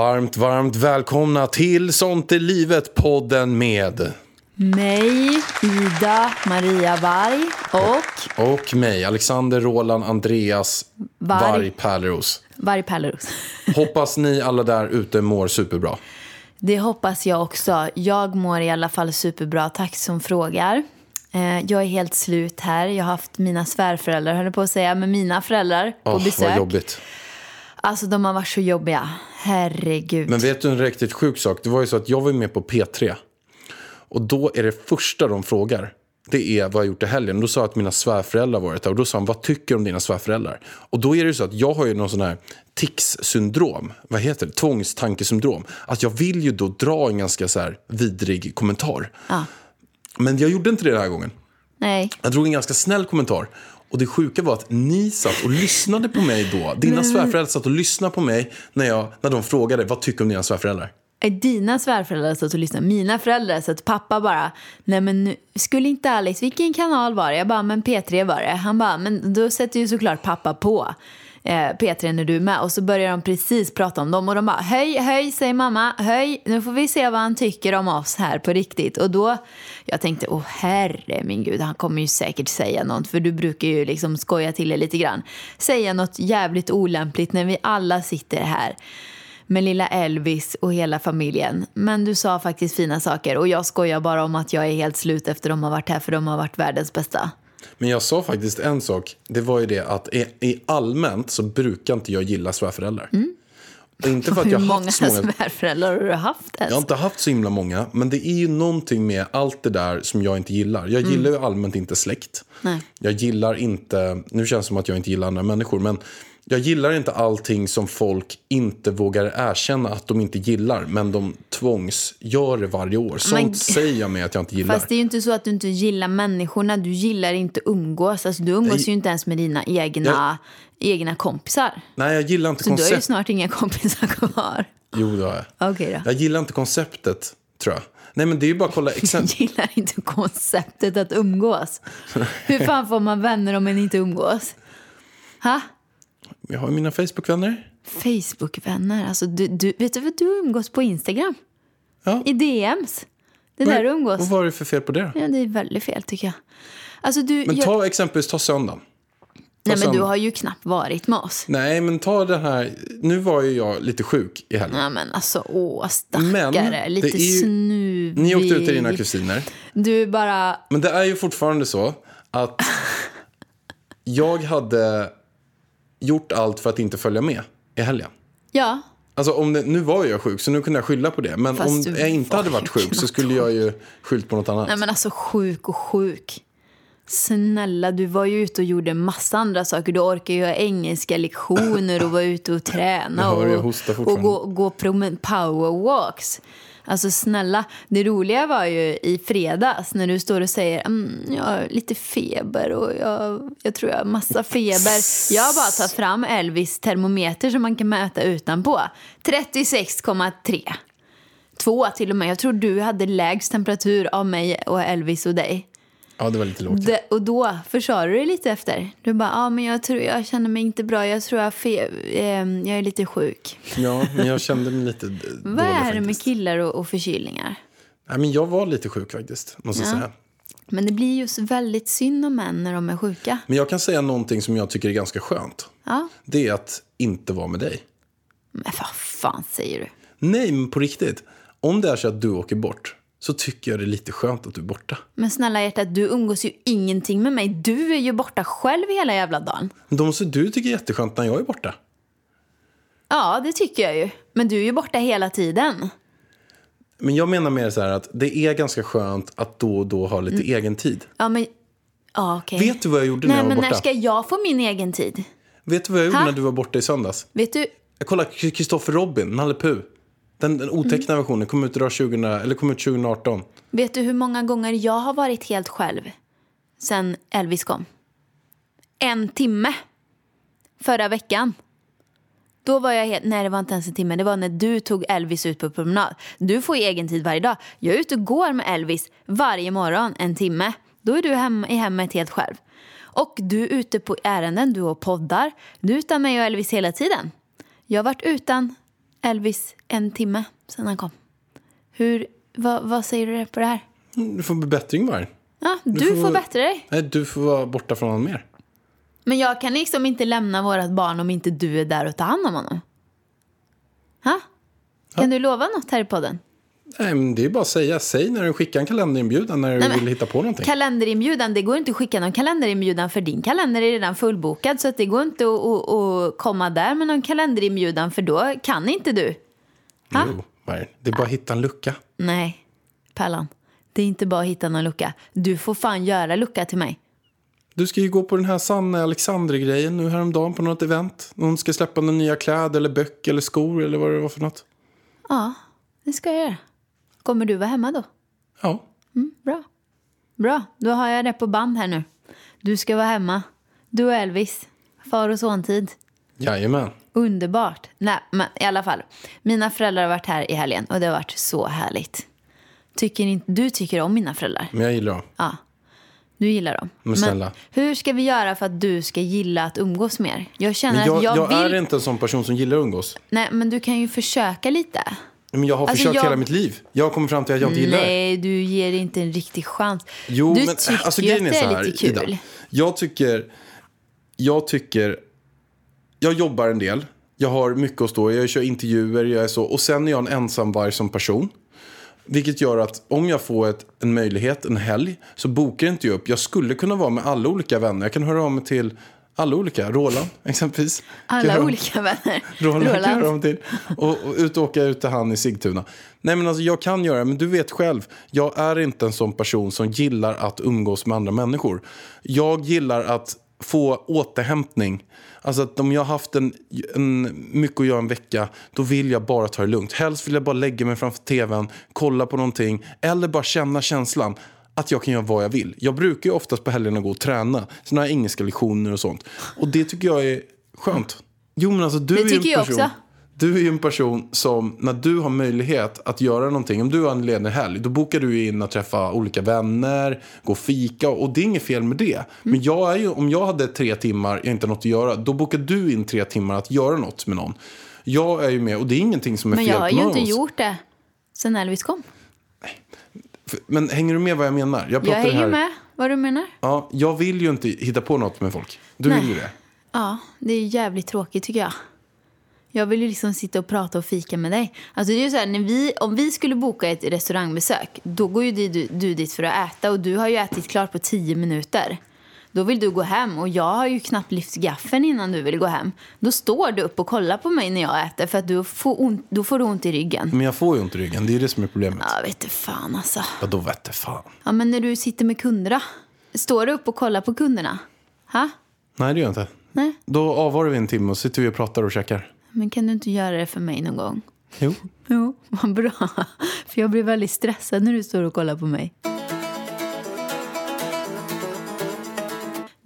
Varmt, varmt välkomna till Sånt är livet-podden med Mig, Ida Maria Varg och och mig, Alexander Roland Andreas Varg. Varg Pärleros. Varg Pärleros. Hoppas ni alla där ute mår superbra. Det hoppas jag också. Jag mår i alla fall superbra. Tack som frågar. Eh, Jag är helt slut här. Jag har haft mina svärföräldrar, höll på att säga, men mina föräldrar på Åh, besök. vad jobbigt. Alltså de har varit så jobbiga. Herregud. Men vet du en riktigt sjuk sak? Det var ju så att jag var med på P3. Och då är det första de frågar. Det är vad jag har gjort i helgen. Då sa jag att mina svärföräldrar varit där. Och då sa han, vad tycker du om dina svärföräldrar? Och då är det ju så att jag har ju någon sån här tics-syndrom. Vad heter det? Tvångstankesyndrom. Att jag vill ju då dra en ganska så här vidrig kommentar. Ja. Men jag gjorde inte det den här gången. Nej. Jag drog en ganska snäll kommentar. Och det sjuka var att ni satt och lyssnade på mig då. Dina svärföräldrar satt och lyssnade på mig när, jag, när de frågade vad tycker om dina svärföräldrar. Är Dina svärföräldrar satt och lyssnade. Mina föräldrar så att pappa bara, nej men nu- skulle inte Alice, vilken kanal var det? Jag bara, men P3 var det. Han bara, men då sätter ju såklart pappa på eh, P3 när du är med. Och så börjar de precis prata om dem och de bara, höj, höj, säger mamma, höj, nu får vi se vad han tycker om oss här på riktigt. Och då, jag tänkte, åh herre min gud, han kommer ju säkert säga något, för du brukar ju liksom skoja till det lite grann. Säga något jävligt olämpligt när vi alla sitter här med lilla Elvis och hela familjen. Men du sa faktiskt fina saker och jag skojar bara om att jag är helt slut efter de har varit här för de har varit världens bästa. Men jag sa faktiskt en sak. Det var ju det att i, i allmänt så brukar inte jag gilla svärföräldrar. Och Inte för att Hur jag har många haft så många... svärföräldrar har du haft ens? Jag har inte haft så himla många. Men det är ju någonting med allt det där som jag inte gillar. Jag gillar ju allmänt inte släkt. Nej. Jag gillar inte, nu känns det som att jag inte gillar andra människor, men jag gillar inte allting som folk inte vågar erkänna att de inte gillar, men de tvångsgör det varje år. Sånt Men- säger jag mig att jag inte gillar. Fast det är ju inte så att du inte gillar människorna, du gillar inte umgås. Alltså, du umgås Nej. ju inte ens med dina egna, egna kompisar. Nej, jag gillar inte Så du har ju snart inga kompisar kvar. Jo, det har jag. Okej då. Jag gillar inte konceptet, tror jag. Nej, men det är ju bara att kolla Jag exempel. gillar inte konceptet att umgås. Hur fan får man vänner om man inte umgås? Ha? Jag har mina Facebook-vänner. Facebook-vänner. Alltså, du, du, vet du vad du umgås på Instagram? Ja. I DMs. Det är där är- du umgås. Och vad är det för fel på det? Ja, det är väldigt fel tycker jag. Alltså, du, Men jag, ta exempelvis, ta söndagen. nej, men du har ju knappt varit med oss. Nej, men ta den här. Nu var ju jag lite sjuk i helgen. Nej men alltså, åh Men stackare. Lite det är ju- snuvig. Ni åkte ut till dina kusiner. Du bara, Men det är ju fortfarande så att jag hade gjort allt för att inte följa med i helgen. ja. Alltså om det, nu var jag sjuk så nu kunde jag skylla på det. Men Fast om jag inte hade varit sjuk så skulle jag ju skyllt på något annat. Nej men alltså sjuk och sjuk. Snälla, du var ju ute och gjorde massa andra saker. Du orkar ju ha engelska lektioner och vara ute och träna. Och, och gå, gå promen- powerwalks. Alltså snälla, det roliga var ju i fredags när du står och säger mm, jag har lite feber och jag, jag tror jag har massa feber. Jag har bara tagit fram Elvis termometer som man kan mäta utanpå. 36,3. Två till och med. Jag tror du hade lägst temperatur av mig och Elvis och dig. Ja, det var lite lågt. Det, och då försvarar du dig lite efter. Du bara, ja ah, men jag tror jag känner mig inte bra. Jag tror jag, fe- eh, jag är lite sjuk. Ja, men jag kände mig lite d- Vad dålig är det med killar och, och förkylningar? Nej, men jag var lite sjuk faktiskt, måste jag Ja. säga. Men det blir ju väldigt synd om män när de är sjuka. Men jag kan säga någonting som jag tycker är ganska skönt. Ja, Det är att inte vara med dig. men vad fan säger du? Nej, men på riktigt. Om det är så att du åker bort så tycker jag det är lite skönt att du är borta. Men snälla hjärtat, du umgås ju ingenting med mig. Du är ju borta själv hela jävla dagen. De som du tycker är jätteskönt när jag är borta. Ja, det tycker jag ju. Men du är ju borta hela tiden. Men jag menar mer så här att det är ganska skönt att då och då ha lite egen tid. Ja, men Ja, okej. Vet du vad jag gjorde Nej, när jag var men borta? när ska jag få min egen tid? Vet du vad jag gjorde Ha? när du var borta i söndags? Vet du? Jag kollade Kristoffer Robin, Nalle Puh. Den, den otecknade Mm. versionen kom ut, idag 20, eller kom ut 2018. Vet du hur många gånger jag har varit helt själv sen Elvis kom? En timme. Förra veckan. Då var jag helt... Nej, det var inte ens en timme. Det var när du tog Elvis ut på promenad. Du får ju egen tid varje dag. Jag är ute och går med Elvis varje morgon en timme. Då är du hem, i hemmet helt själv. Och du är ute på ärenden, du och poddar. Du är utan mig och Elvis hela tiden. Jag har varit utan Elvis en timme sedan han kom. Hur, vad, vad säger du på det här? Du får bättring var. Ja, du, får- får bättra dig. Nej, du får vara borta från honom mer. Men jag kan liksom inte lämna vårt barn om inte du är där och tar hand om honom. Ha? Kan du lova något här i podden? Nej, men det är bara att säga. Säg när du skickar en kalenderinbjudan när du Nej, vill hitta på någonting. Kalenderinbjudan, det går inte att skicka någon kalenderinbjudan för din kalender är redan fullbokad så att det går inte att, att, att komma där med någon kalenderinbjudan för då kan inte du. Ha? Jo, det är bara att hitta en lucka. Nej, Pallan. Det är inte bara att hitta någon lucka. Du får fan göra lucka till mig. Du ska ju gå på den här Sanne Alexander-grejen nu häromdagen på något event. Hon ska släppa några nya kläder eller böcker eller skor eller vad det var för något. Ja, det ska jag göra. Kommer du vara hemma då? Ja, Mm, bra. Bra, då har jag det på band här nu. Du ska vara hemma. Du och Elvis. Far och sontid. jajamän. Underbart. Nej, men i alla fall. Mina föräldrar har varit här i helgen och det har varit så härligt. Tycker inte, du tycker om mina föräldrar? Men jag gillar dem. Ja. Du gillar dem. Men snälla. hur ska vi göra för att du ska gilla att umgås mer? Jag känner Men jag, att jag, jag vill... är inte en sån person som gillar att umgås. Nej, men du kan ju försöka lite. Men jag har Alltså, försökt jag- hela mitt liv. Jag har kommit fram till att jag inte gillar det. Nej, du ger inte en riktig chans. Jo, du men tycker alltså, ju att det så är här, lite kul. Ida. Jag tycker, jag tycker, jag jobbar en del. Jag har mycket att stå i. Jag kör intervjuer, jag är så. Och sen är jag en ensamvarg som person. Vilket gör att om jag får ett, en möjlighet, en helg, så bokar inte jag upp. Jag skulle kunna vara med alla olika vänner. Jag kan höra av mig till alla olika. Roland, exempelvis. Alla höra- olika vänner. Roland, kan Roland. om till. Och, och ut och åka ut till han i Sigtuna. Nej men alltså jag kan göra det, men du vet själv. Jag är inte en sån person som gillar att umgås med andra människor. Jag gillar att få återhämtning. Alltså att om jag har haft en, en, mycket att göra en vecka, då vill jag bara ta det lugnt. Helst vill jag bara lägga mig framför tvn, kolla på någonting. Eller bara känna känslan att jag kan göra vad jag vill. Jag brukar ju oftast på helgerna gå och träna. Såna här engelska lektioner och sånt. Och det tycker jag är skönt. Jo men alltså du Det är ju en jag person. också. Du är ju en person som, när du har möjlighet att göra någonting, om du har en ledig helg, då bokar du in att träffa olika vänner, gå och fika och det är inget fel med det. Mm. Men jag är ju, om jag hade tre timmar, jag inte något att göra, då bokar du in tre timmar att göra något med någon. Jag är ju med och det är ingenting som är Men fel jag har på ju någon inte gjort det sen Elvis kom. Men hänger du med vad jag menar? Jag, Jag hänger här. med vad du menar. Ja, jag vill ju inte hitta på något med folk. Du Nej. vill ju det. Ja, det är jävligt tråkigt tycker jag. Jag vill ju liksom sitta och prata och fika med dig. Alltså det är ju så här, när vi, om vi skulle boka ett restaurangbesök, då går ju du, du dit för att äta och du har ju ätit klart på tio minuter. Då vill du gå hem och jag har ju knappt lyft gaffeln innan du vill gå hem. Då står du upp och kollar på mig när jag äter för att du får ont, då får du ont i ryggen. Men jag får ju ont i ryggen, det är det som är problemet. Ja, vet du fan alltså. Vadå vette fan? Ja, men när du sitter med kunder då? Står du upp och kollar på kunderna? Ha? Nej, det gör jag inte. Nej. Då avvarar vi en timme och sitter vi och pratar och käkar. Men kan du inte göra det för mig någon gång? Jo. Jo, vad bra. För jag blir väldigt stressad när du står och kollar på mig.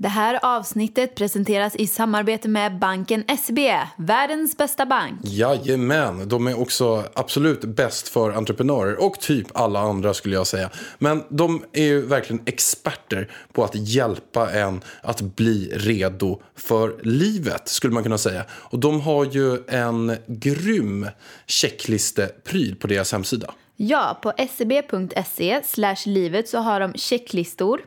Det här avsnittet presenteras i samarbete med banken SEB, världens bästa bank. Jajamän, de är också absolut bäst för entreprenörer och typ alla andra skulle jag säga. Men de är ju verkligen experter på att hjälpa en att bli redo för livet skulle man kunna säga. Och de har ju en grym checklistepryl på deras hemsida. Ja, på seb.se livet så har de checklistor.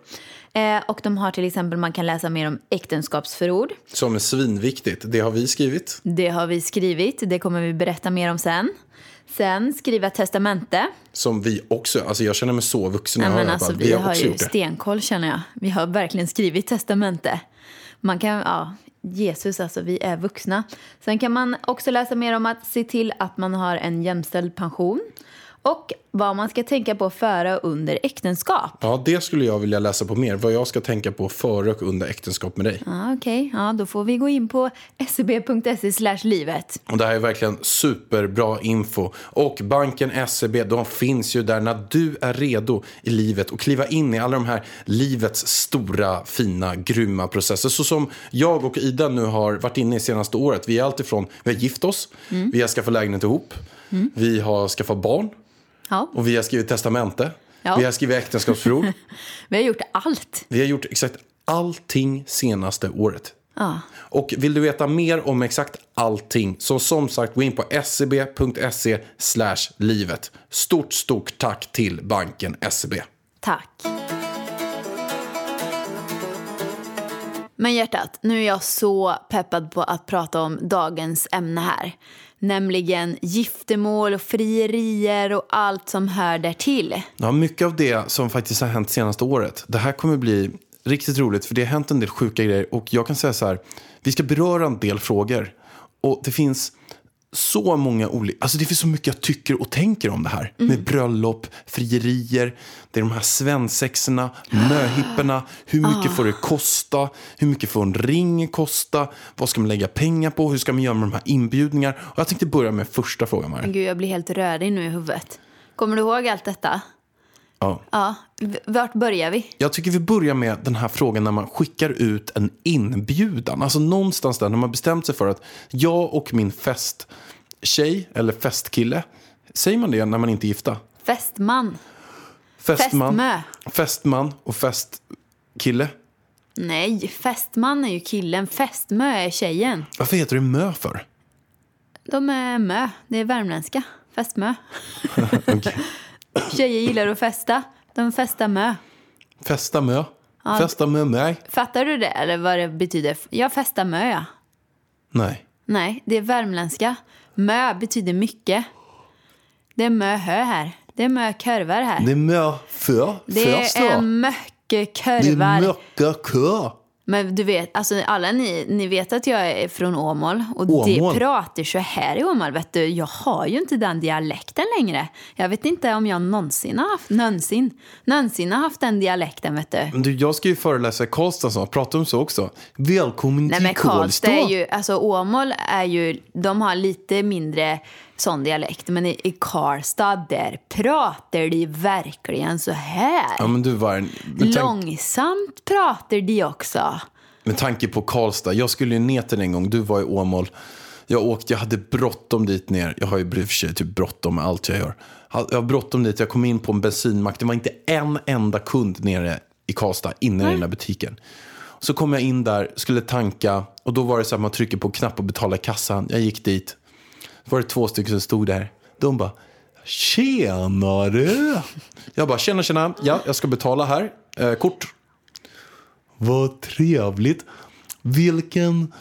Eh, och de har till exempel, man kan läsa mer om äktenskapsförord. Som är svinviktigt, det har vi skrivit. Det har vi skrivit, det kommer vi berätta mer om sen. Sen skriva testamente. Som vi också, alltså jag känner mig så vuxen när jag hör alltså, bara, vi har har ju stenkoll känner jag. Vi har verkligen skrivit testamente. Man kan, ja, Jesus alltså, vi är vuxna. Sen kan man också läsa mer om att se till att man har en jämställd pension. Och vad man ska tänka på före och under äktenskap. Ja, det skulle jag vilja läsa på mer. Vad jag ska tänka på före och under äktenskap med dig. Ja, Okej, ja, då får vi gå in på seb.se slash livet. Och det här är verkligen superbra info. Och banken SEB, de finns ju där när du är redo i livet och kliva in i alla de här livets stora, fina, grymma processer. Så som jag och Ida nu har varit inne i senaste året. Vi är alltifrån, vi har gift oss, vi har skaffat lägenhet ihop, vi har skaffat barn Ja, och vi har skrivit testamente. Ja. Vi har skrivit äktenskapsförord. vi har gjort allt. vi har gjort exakt allting senaste året. Ja. Och vill du veta mer om exakt allting så som sagt gå in på scb.se livet. Stort, stort tack till banken E SEB. Tack. Men hjärtat, nu är jag så peppad på att prata om dagens ämne här. Nämligen giftermål och frierier och allt som hör därtill. Ja, mycket av det som faktiskt har hänt senaste året. Det här kommer bli riktigt roligt för det har hänt en del sjuka grejer och jag kan säga så här. Vi ska beröra en del frågor och det finns så många olika, alltså det finns så mycket jag tycker och tänker om det här. Med bröllop, frierier, det är de här svensexorna, möhipporna. Hur mycket får det kosta? Hur mycket får en ring kosta? Vad ska man lägga pengar på? Hur ska man göra med de här inbjudningar? Och jag tänkte börja med första frågan Maria. Gud, jag blir helt rörig nu i huvudet. Kommer du ihåg allt detta? Ja. Ja, vart börjar vi? Jag tycker vi börjar med den här frågan när man skickar ut en inbjudan. Alltså någonstans där när man bestämt sig för att jag och min festtjej eller festkille, säger man det när man inte är gifta? Fästman. Fästman, Fästmö. fästman och festkille. Nej, fästman är ju killen. Fästmö är tjejen. Varför heter det mö för? De är mö. Det är värmländska. Fästmö. Okej. Tjejer gillar att festa. De festar mö. Festa mö. Festa med mig. Fattar du det? Eller vad det betyder? Jag festar mö, ja. Nej. Nej, det är värmländska. Mö betyder mycket. Det är mö hö här. Det är mö korvar här. Det är mö för. Det är mycket Det är mycket kö. Men du vet, alltså alla ni, ni vet att jag är från Åmål och Åmål. det pratar så här i Åmål. Vet du. Jag har ju inte den dialekten längre. Jag vet inte om jag någonsin har haft, någonsin, någonsin har haft den dialekten. Vet du. Men Du, jag ska ju föreläsa i Karlstad så prata om så också. Välkommen Nej till men Karlstad är Karlstad. ju, alltså Åmål är ju, de har lite mindre sån dialekt. Men i, i Karlstad där pratar de verkligen så här. Ja, men du var en, tank, Långsamt pratar de också. med tanke på Karlstad. Jag skulle ju ner till den en gång. Du var i Åmål. Jag åkte, jag hade bråttom dit ner. Jag har ju för sig typ bråttom med allt jag gör. Jag har bråttom dit. Jag kom in på en bensinmack. Det var inte en enda kund nere i Karlstad inne i den där butiken. Så kom jag in där, skulle tanka. Och då var det så att man trycker på knapp och betalar kassan. Jag gick dit. Var det två stycken som stod där. De bara, tjenare. Jag bara, tjena tjena. Ja, jag ska betala här. Eh, kort. Vad trevligt. Vilken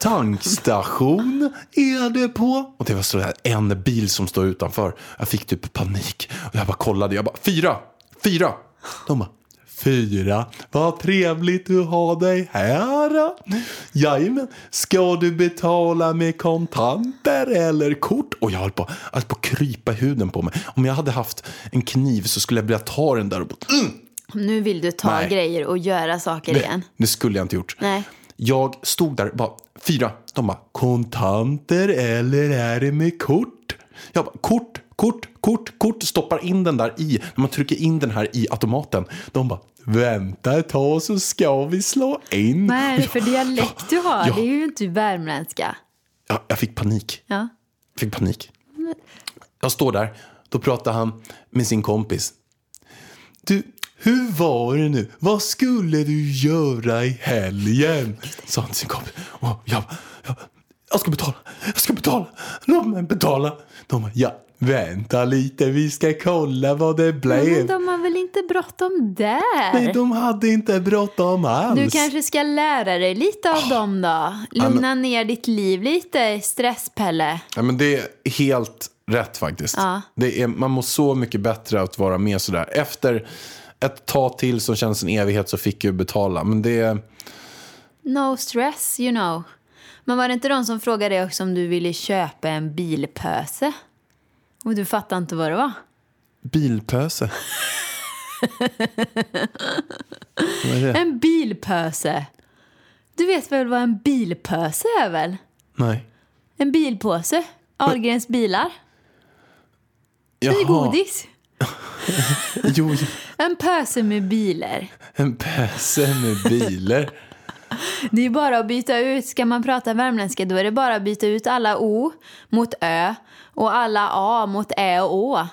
tankstation är det på? Och det var så där en bil som stod utanför. Jag fick typ panik. Och jag bara kollade. Jag bara, fyra, fyra. De bara, fyra. Vad trevligt att ha dig här. Jajamän. Ska du betala med kontanter eller kort? Och jag höll på, höll på att krypa huden på mig. Om jag hade haft en kniv så skulle jag vilja ta den där och bara, mm, Nu vill du ta Nej. grejer och göra saker det, igen. det skulle jag inte gjort. Nej. Jag stod där, bara fyra. De bara, kontanter eller är det med kort? Jag bara, kort, kort, kort, kort. Stoppar in den där i, när man trycker in den här i automaten. De bara, vänta ett tag så ska vi slå in. Vad är det för dialekt du har? Ja. Det är ju inte värmländska. Ja, jag fick panik. Ja. Fick panik. Jag står där, då pratar han med sin kompis. Du, hur var det nu? Vad skulle du göra i helgen? Sa han till sin kompis. Och jag, jag, jag ska betala, jag ska betala. Låt mig betala. De bara, ja, vänta lite, vi ska kolla vad det Men blev. de har väl inte bråttom där? Nej, de hade inte bråttom alls. Du kanske ska lära dig lite av dem då. Lugna ner ditt liv lite, stresspelle. Ja, men det är helt rätt faktiskt. Ja. Det är, man mår så mycket bättre att vara med sådär. Efter ett tag till som känns en evighet så fick jag betala. Men det är... No stress, you know. Men var det inte de som frågade dig också om du ville köpa en bilpöse? Och du fattade inte vad det var? bilpöse. Vad? En bilpöse. Du vet väl vad en bilpöse är väl? Nej. En bilpåse. Ahlgrens bilar. Det är Jaha. godis. Jo, En pöse med bilar. en pöse med bilar. Det är bara att byta ut, ska man prata värmländska då är det bara att byta ut alla O mot Ö och alla A mot Ä och Å.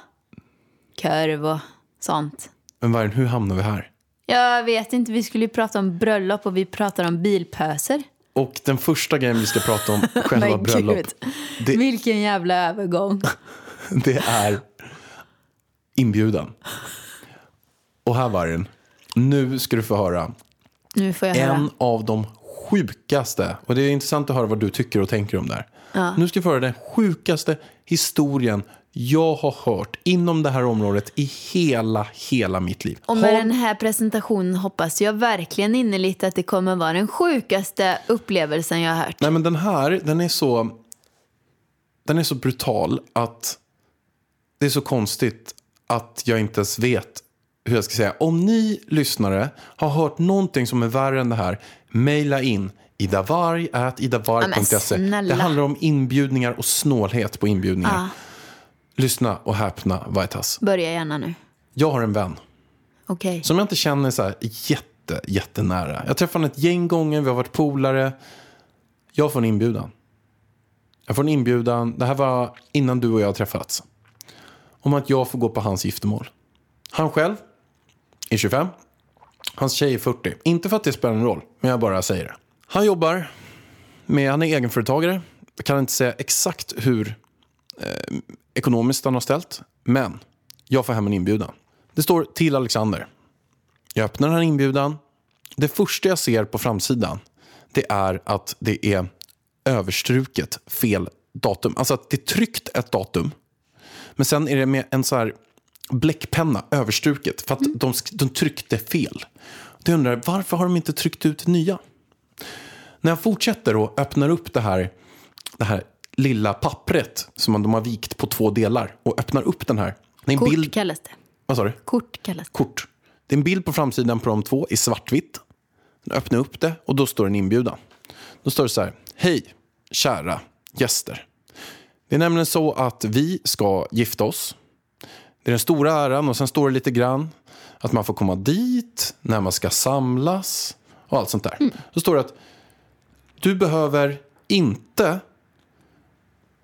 Körv och sånt. Men Vargen, hur hamnar vi här? Jag vet inte, vi skulle ju prata om bröllop och vi pratar om bilpöser. Och den första grejen vi ska prata om, själva bröllop, det, Vilken jävla övergång. det är inbjudan. Och här Vargen, nu ska du få höra Nu får jag höra. en av de sjukaste, och det är intressant att höra vad du tycker och tänker om det här. Nu ska du få höra den sjukaste historien jag har hört inom det här området i hela, hela mitt liv. Och med Har- den här presentationen hoppas jag verkligen innerligt att det kommer vara den sjukaste upplevelsen jag har hört. Nej men den här, den är så Den är så brutal att Det är så konstigt Att jag inte ens vet Hur jag ska säga Om ni lyssnare har hört någonting som är värre än det här Maila in idavarg.idavarg.se Ja. Det handlar om inbjudningar och snålhet på inbjudningar Lyssna och häpna Vaitas Börja gärna nu. Jag har en vän Okej. som jag inte känner så här jätte, jättenära. Jag träffade honom ett gäng gånger, vi har varit polare. Jag får en inbjudan. Jag får en inbjudan, det här var innan du och jag träffats. Om att jag får gå på hans giftermål. Han själv är 25. Hans tjej är 40. Inte för att det spelar någon roll, men jag bara säger det. Han jobbar med, han är egenföretagare. Jag kan inte säga exakt hur eh, ekonomiskt han har ställt. Men jag får hem en inbjudan. Det står till Alexander. Jag öppnar den här inbjudan. Det första jag ser på framsidan det är att det är överstruket fel datum. Alltså att det är tryckt ett datum. Men sen är det med en så här bläckpenna överstruket för att de, sk- de tryckte fel. Då undrar varför har de inte tryckt ut nya? När jag fortsätter och öppnar upp det här, det här lilla pappret som de har vikt på två delar och öppnar upp den här. Det är en Kort bild, kallas det. vad sa du? Kort kallas det. kort. Det är en bild på framsidan på de två i svartvitt. Jag öppnar upp det och då står en inbjudan. Då står det så här. Hej, kära gäster. Det är nämligen så att vi ska gifta oss. Det är den stora äran och sen står det lite grann att man får komma dit, när man ska samlas och allt sånt där. Då står det att du behöver inte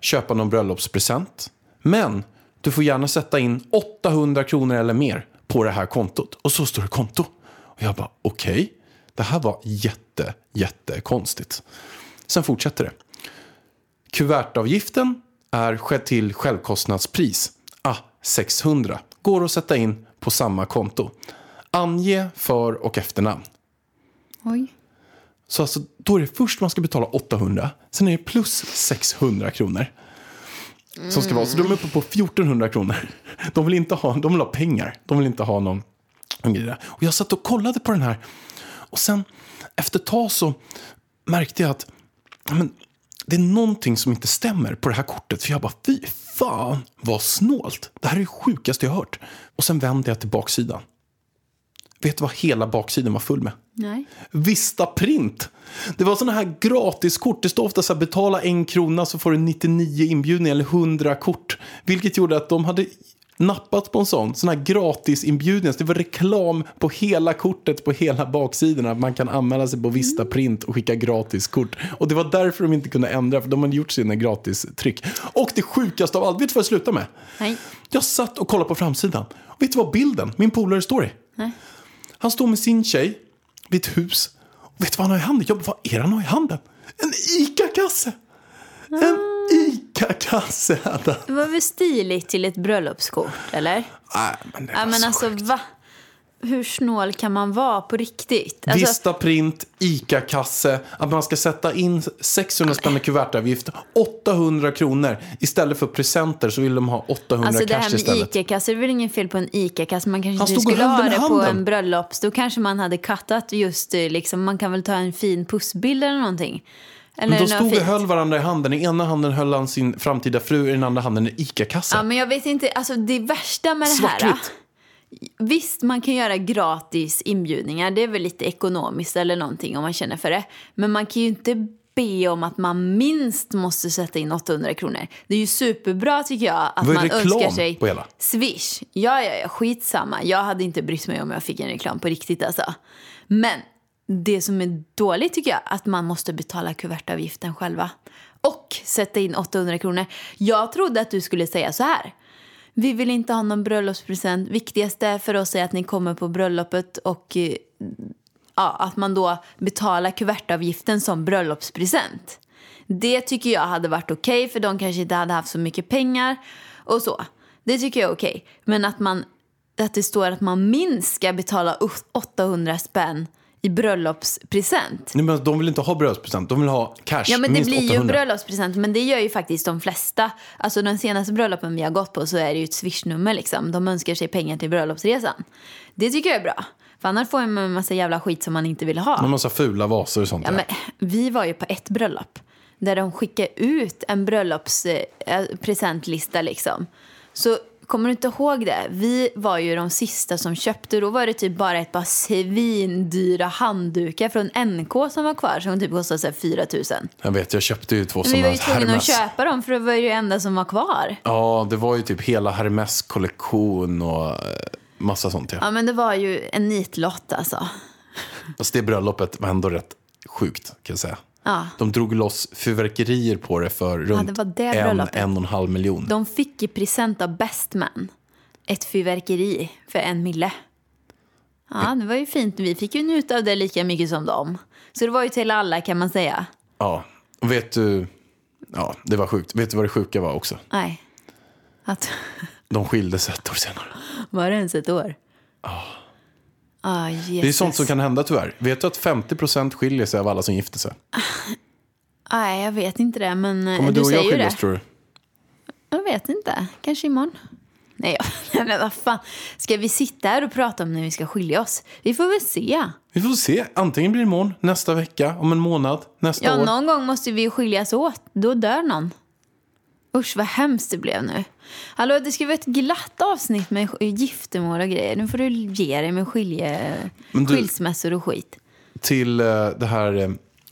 köpa någon bröllopspresent. Men du får gärna sätta in 800 kronor eller mer på det här kontot. Och så står det konto. Och jag bara, okej. Det här var jätte, jätte konstigt. Sen fortsätter det. Kuvertavgiften är till självkostnadspris. Ah, 600. Går att sätta in på samma konto. Ange för och efternamn. Oj. Så alltså, då är det först man ska betala 800, sen är det plus 600 kronor. Som ska vara, så de är uppe på 1400 kronor. De vill inte ha, de vill ha pengar, de vill inte ha någon, någon grej där. Och jag satt och kollade på den här. Och sen efter ett tag så märkte jag att men, det är någonting som inte stämmer på det här kortet. För jag bara, fy fan vad snålt. Det här är det sjukaste jag hört. Och sen vände jag till baksidan. Vet du vad hela baksidan var full med? Nej. Vista Print. Det var sådana här gratiskort. Det står ofta så här, betala en krona så får du 99 inbjudningar eller 100 kort. Vilket gjorde att de hade nappat på en sån. Sån här gratisinbjudningar. Så det var reklam på hela kortet på hela baksidan. Att man kan anmäla sig på Vista Print och skicka gratiskort. Och det var därför de inte kunde ändra. För de hade gjort sina gratistryck. Och det sjukaste av allt. Vet du vad jag slutade med? Nej. Jag satt och kollade på framsidan. Och vet du vad bilden, min polare, står i? Nej. Han står med sin tjej vid ett hus. Och vet du vad han har i handen? Jag bara, vad är det han har i handen? En ICA-kasse! En ICA-kasse hade han. Det var väl stiligt till ett bröllopskort, eller? Nej, men det var Ja, men så alltså, sjukt. va? Hur snål kan man vara på riktigt? Alltså, Vista Print, ICA-kasse, att man ska sätta in 600 spänn i kuvertavgift, 800 kronor. Istället för presenter så vill de ha 800 Alltså det cash här med istället. ICA-kassor, det är väl ingen fel på en ICA-kasse. Man kanske Han inte stod och skulle höll ha den det på handen. en bröllops. Då kanske man hade kattat just, eh, liksom, man kan väl ta en fin pussbild eller någonting. Eller Men de stod och höll varandra i handen. I ena handen höll han sin framtida fru, i den andra handen en ICA-kassa. Ja, men jag vet inte, alltså det värsta med det här. Svartvitt. Visst, man kan göra gratis inbjudningar. Det är väl lite ekonomiskt eller någonting om man känner för det. Men man kan ju inte be om att man minst måste sätta in 800 kronor. Det är ju superbra tycker jag att man önskar sig på hela? Swish. Ja, ja, ja, skitsamma. Jag hade inte brytt mig om jag fick en reklam på riktigt alltså. Men det som är dåligt tycker jag att man måste betala kuvertavgiften själva. Och sätta in 800 kronor. Jag trodde att du skulle säga så här. Vi vill inte ha någon bröllopspresent. Viktigaste för oss är att ni kommer på bröllopet och eh, ja, att man då betalar kuvertavgiften som bröllopspresent. Det tycker jag hade varit okej för de kanske inte hade haft så mycket pengar och så. Det tycker jag är okej. Men att, man, att det står att man minst ska betala 800 spänn i bröllopspresent. Nej, men de vill inte ha bröllopspresent, de vill ha cash. Ja, men det minst blir ju en 800. bröllopspresent. Men det gör ju faktiskt de flesta. Alltså den senaste bröllopen vi har gått på så är det ju ett swishnummer liksom. De önskar sig pengar till bröllopsresan. Det tycker jag är bra. För annars får man en massa jävla skit som man inte vill ha. En massa fula vaser och sånt. Ja, men vi var ju på ett bröllop där de skickade ut en bröllopspresentlista liksom. Så kommer du inte ihåg det? Vi var ju de sista som köpte. Då var det typ bara ett par svindyra handdukar från NK som var kvar som typ kostade så här 4 000. Jag vet, jag köpte ju två Men vi sådana var ju tvungna att Hermes. köpa dem för det var ju det enda som var kvar. Ja, det var ju typ hela Hermes kollektion och eh, massa sånt. Ja. Ja men det var ju en nitlott alltså. Alltså det bröllopet var ändå rätt sjukt kan jag säga. Ja. De drog loss fyrverkerier på det för runt det var det en, en och en halv miljon. De fick i present av Best Man ett fyrverkeri för en mille. Ja, det var ju fint. Vi fick ju njuta av det lika mycket som dem. Så det var ju till alla kan man säga. Ja, och vet du, ja det var sjukt. Vet du vad det sjuka var också? Nej. Att, De skildes ett år senare. var det ens ett år? Ah, Det är sånt som kan hända tyvärr. Vet du att 50% skiljer sig av alla som gifter sig? Nej, jag vet inte det, men eh, Kommer du och jag skiljas tror du? Jag vet inte. Kanske imorgon. Nej, jag, men vad fan. Ska vi sitta här och prata om när vi ska skilja oss? Vi får väl se. Vi får se. Antingen blir det imorgon, nästa vecka, om en månad, nästa Ja, år. någon gång måste vi skiljas åt. Då dör någon. Usch, vad hemskt det blev nu. Hallå, det ska vara ett glatt avsnitt med giftermål och grejer. Nu får du ge dig med skilje, du- skilsmässor och skit. Till eh, det här... eh,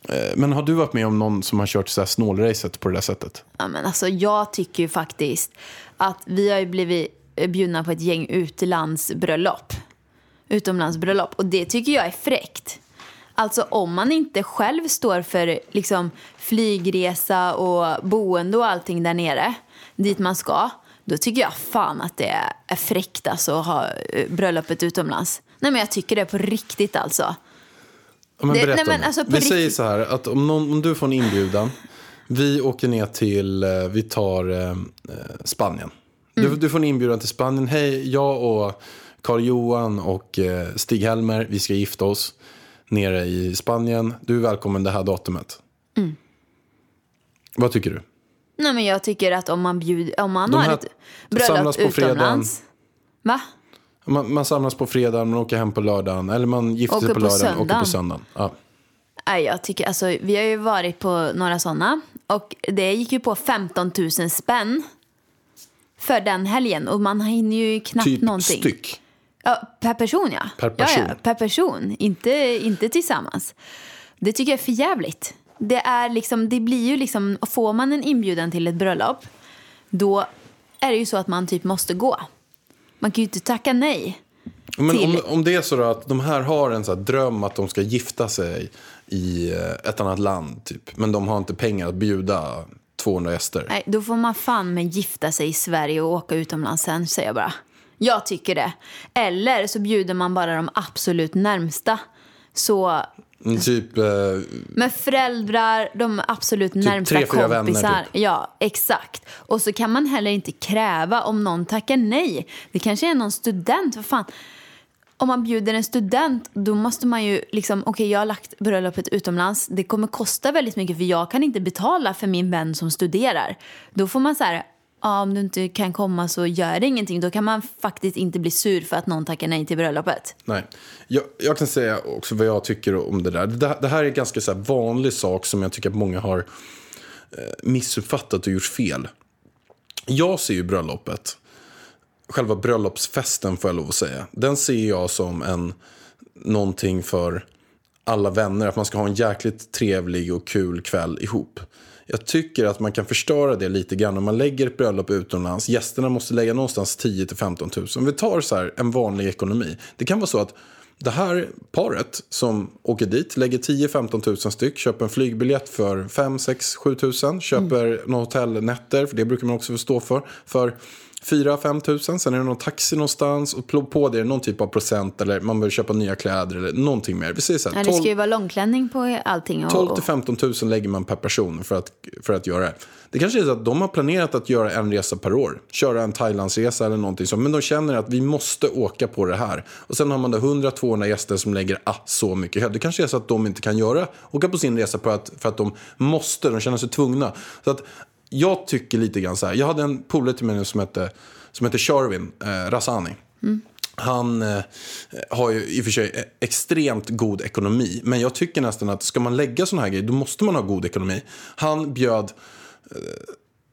eh, men har du varit med om någon som har kört så här snålracet på det där sättet? Ja, men alltså, jag tycker ju faktiskt att vi har ju blivit bjudna på ett gäng utlandsbröllop. Utomlandsbröllop. Och det tycker jag är fräckt. Alltså om man inte själv står för liksom, flygresa och boende och allting där nere, dit man ska, då tycker jag fan att det är fräckt alltså, att ha eh, bröllopet utomlands. Nej men jag tycker det på riktigt alltså. Ja, men Det- berätta nej, men det. alltså, Vi säger så här, att om, någon, om du får en inbjudan, vi åker ner till, eh, vi tar eh, eh, Spanien. Mm. Du, du får en inbjudan till Spanien. Hej, jag och Karl-Johan och eh, Stig-Helmer, vi ska gifta oss nere i Spanien. Du är välkommen det här datumet. Mm. Vad tycker du? Nej men jag tycker att om man bjuder, om man har ett bröllop utomlands. Va? Man, man samlas på fredagen, man åker hem på lördagen. Eller man gifter Åker sig på på lördagen och åker på söndagen. Ja. Nej, jag tycker, alltså, vi har ju varit på några sådana och det gick ju på 15 000 spänn för den helgen och man hinner ju knappt Typ någonting. styck. Ja, per person ja. Per person. Ja, ja, per person, inte, inte tillsammans. Det tycker jag är för jävligt. Det, är liksom, det blir ju liksom, får man en inbjudan till ett bröllop då är det ju så att man typ måste gå. Man kan ju inte tacka nej. Men till- om, om det är så att de här har en så dröm att de ska gifta sig i eh, ett annat land, typ. men de har inte pengar att bjuda 200 gäster. Nej, då får man fan med gifta sig i Sverige och åka utomlands sen, säger jag bara. Jag tycker det. Eller så bjuder man bara de absolut närmsta. Så Mm, Typ, eh, med föräldrar, de absolut närmsta tre, fyra vänner, kompisar. typ. Ja, exakt. Och så kan man heller inte kräva om någon tackar nej. Det kanske är någon student, vad fan. Om man bjuder en student, då måste man ju liksom, okej jag har lagt bröllopet utomlands, det kommer kosta väldigt mycket för jag kan inte betala för min vän som studerar. Då får man så här, ja, om du inte kan komma så gör det ingenting. Då kan man faktiskt inte bli sur för att någon tackar nej till bröllopet. Nej. Jag, jag kan säga också vad jag tycker om det där. Det, det här är en ganska så här vanlig sak som jag tycker att många har eh, missuppfattat och gjort fel. Jag ser ju bröllopet, själva bröllopsfesten får jag lov att säga. Den ser jag som en, någonting för alla vänner. Att man ska ha en jäkligt trevlig och kul kväll ihop. Jag tycker att man kan förstöra det lite grann om man lägger ett bröllop utomlands. Gästerna måste lägga någonstans 10 till 15 000. Om vi tar så här en vanlig ekonomi. Det kan vara så att det här paret som åker dit lägger 10-15 000 styck, köper en flygbiljett för 5, 6, 7 000, köper mm. några hotellnätter, för det brukar man också stå för, för 4-5 tusen. Sen är det någon taxi någonstans och på det är någon typ av procent eller man behöver köpa nya kläder eller någonting mer. Så här, 12, det ska ju vara långklänning på allting. Och, 12 till 15 tusen lägger man per person för att, för att göra det. Det kanske är så att de har planerat att göra en resa per år. Köra en Thailandsresa eller någonting sånt. Men de känner att vi måste åka på det här. Och sen har man då 100-200 gäster som lägger ah, så mycket. Det kanske är så att de inte kan göra, åka på sin resa för att, för att de måste. De känner sig tvungna. Så att jag tycker lite grann så här. Jag hade en polare till mig som hette, som hette Sharvin eh, Rassani. Mm. Han eh, har ju i och för sig e- extremt god ekonomi. Men jag tycker nästan att ska man lägga sådana här grejer då måste man ha god ekonomi. Han bjöd eh,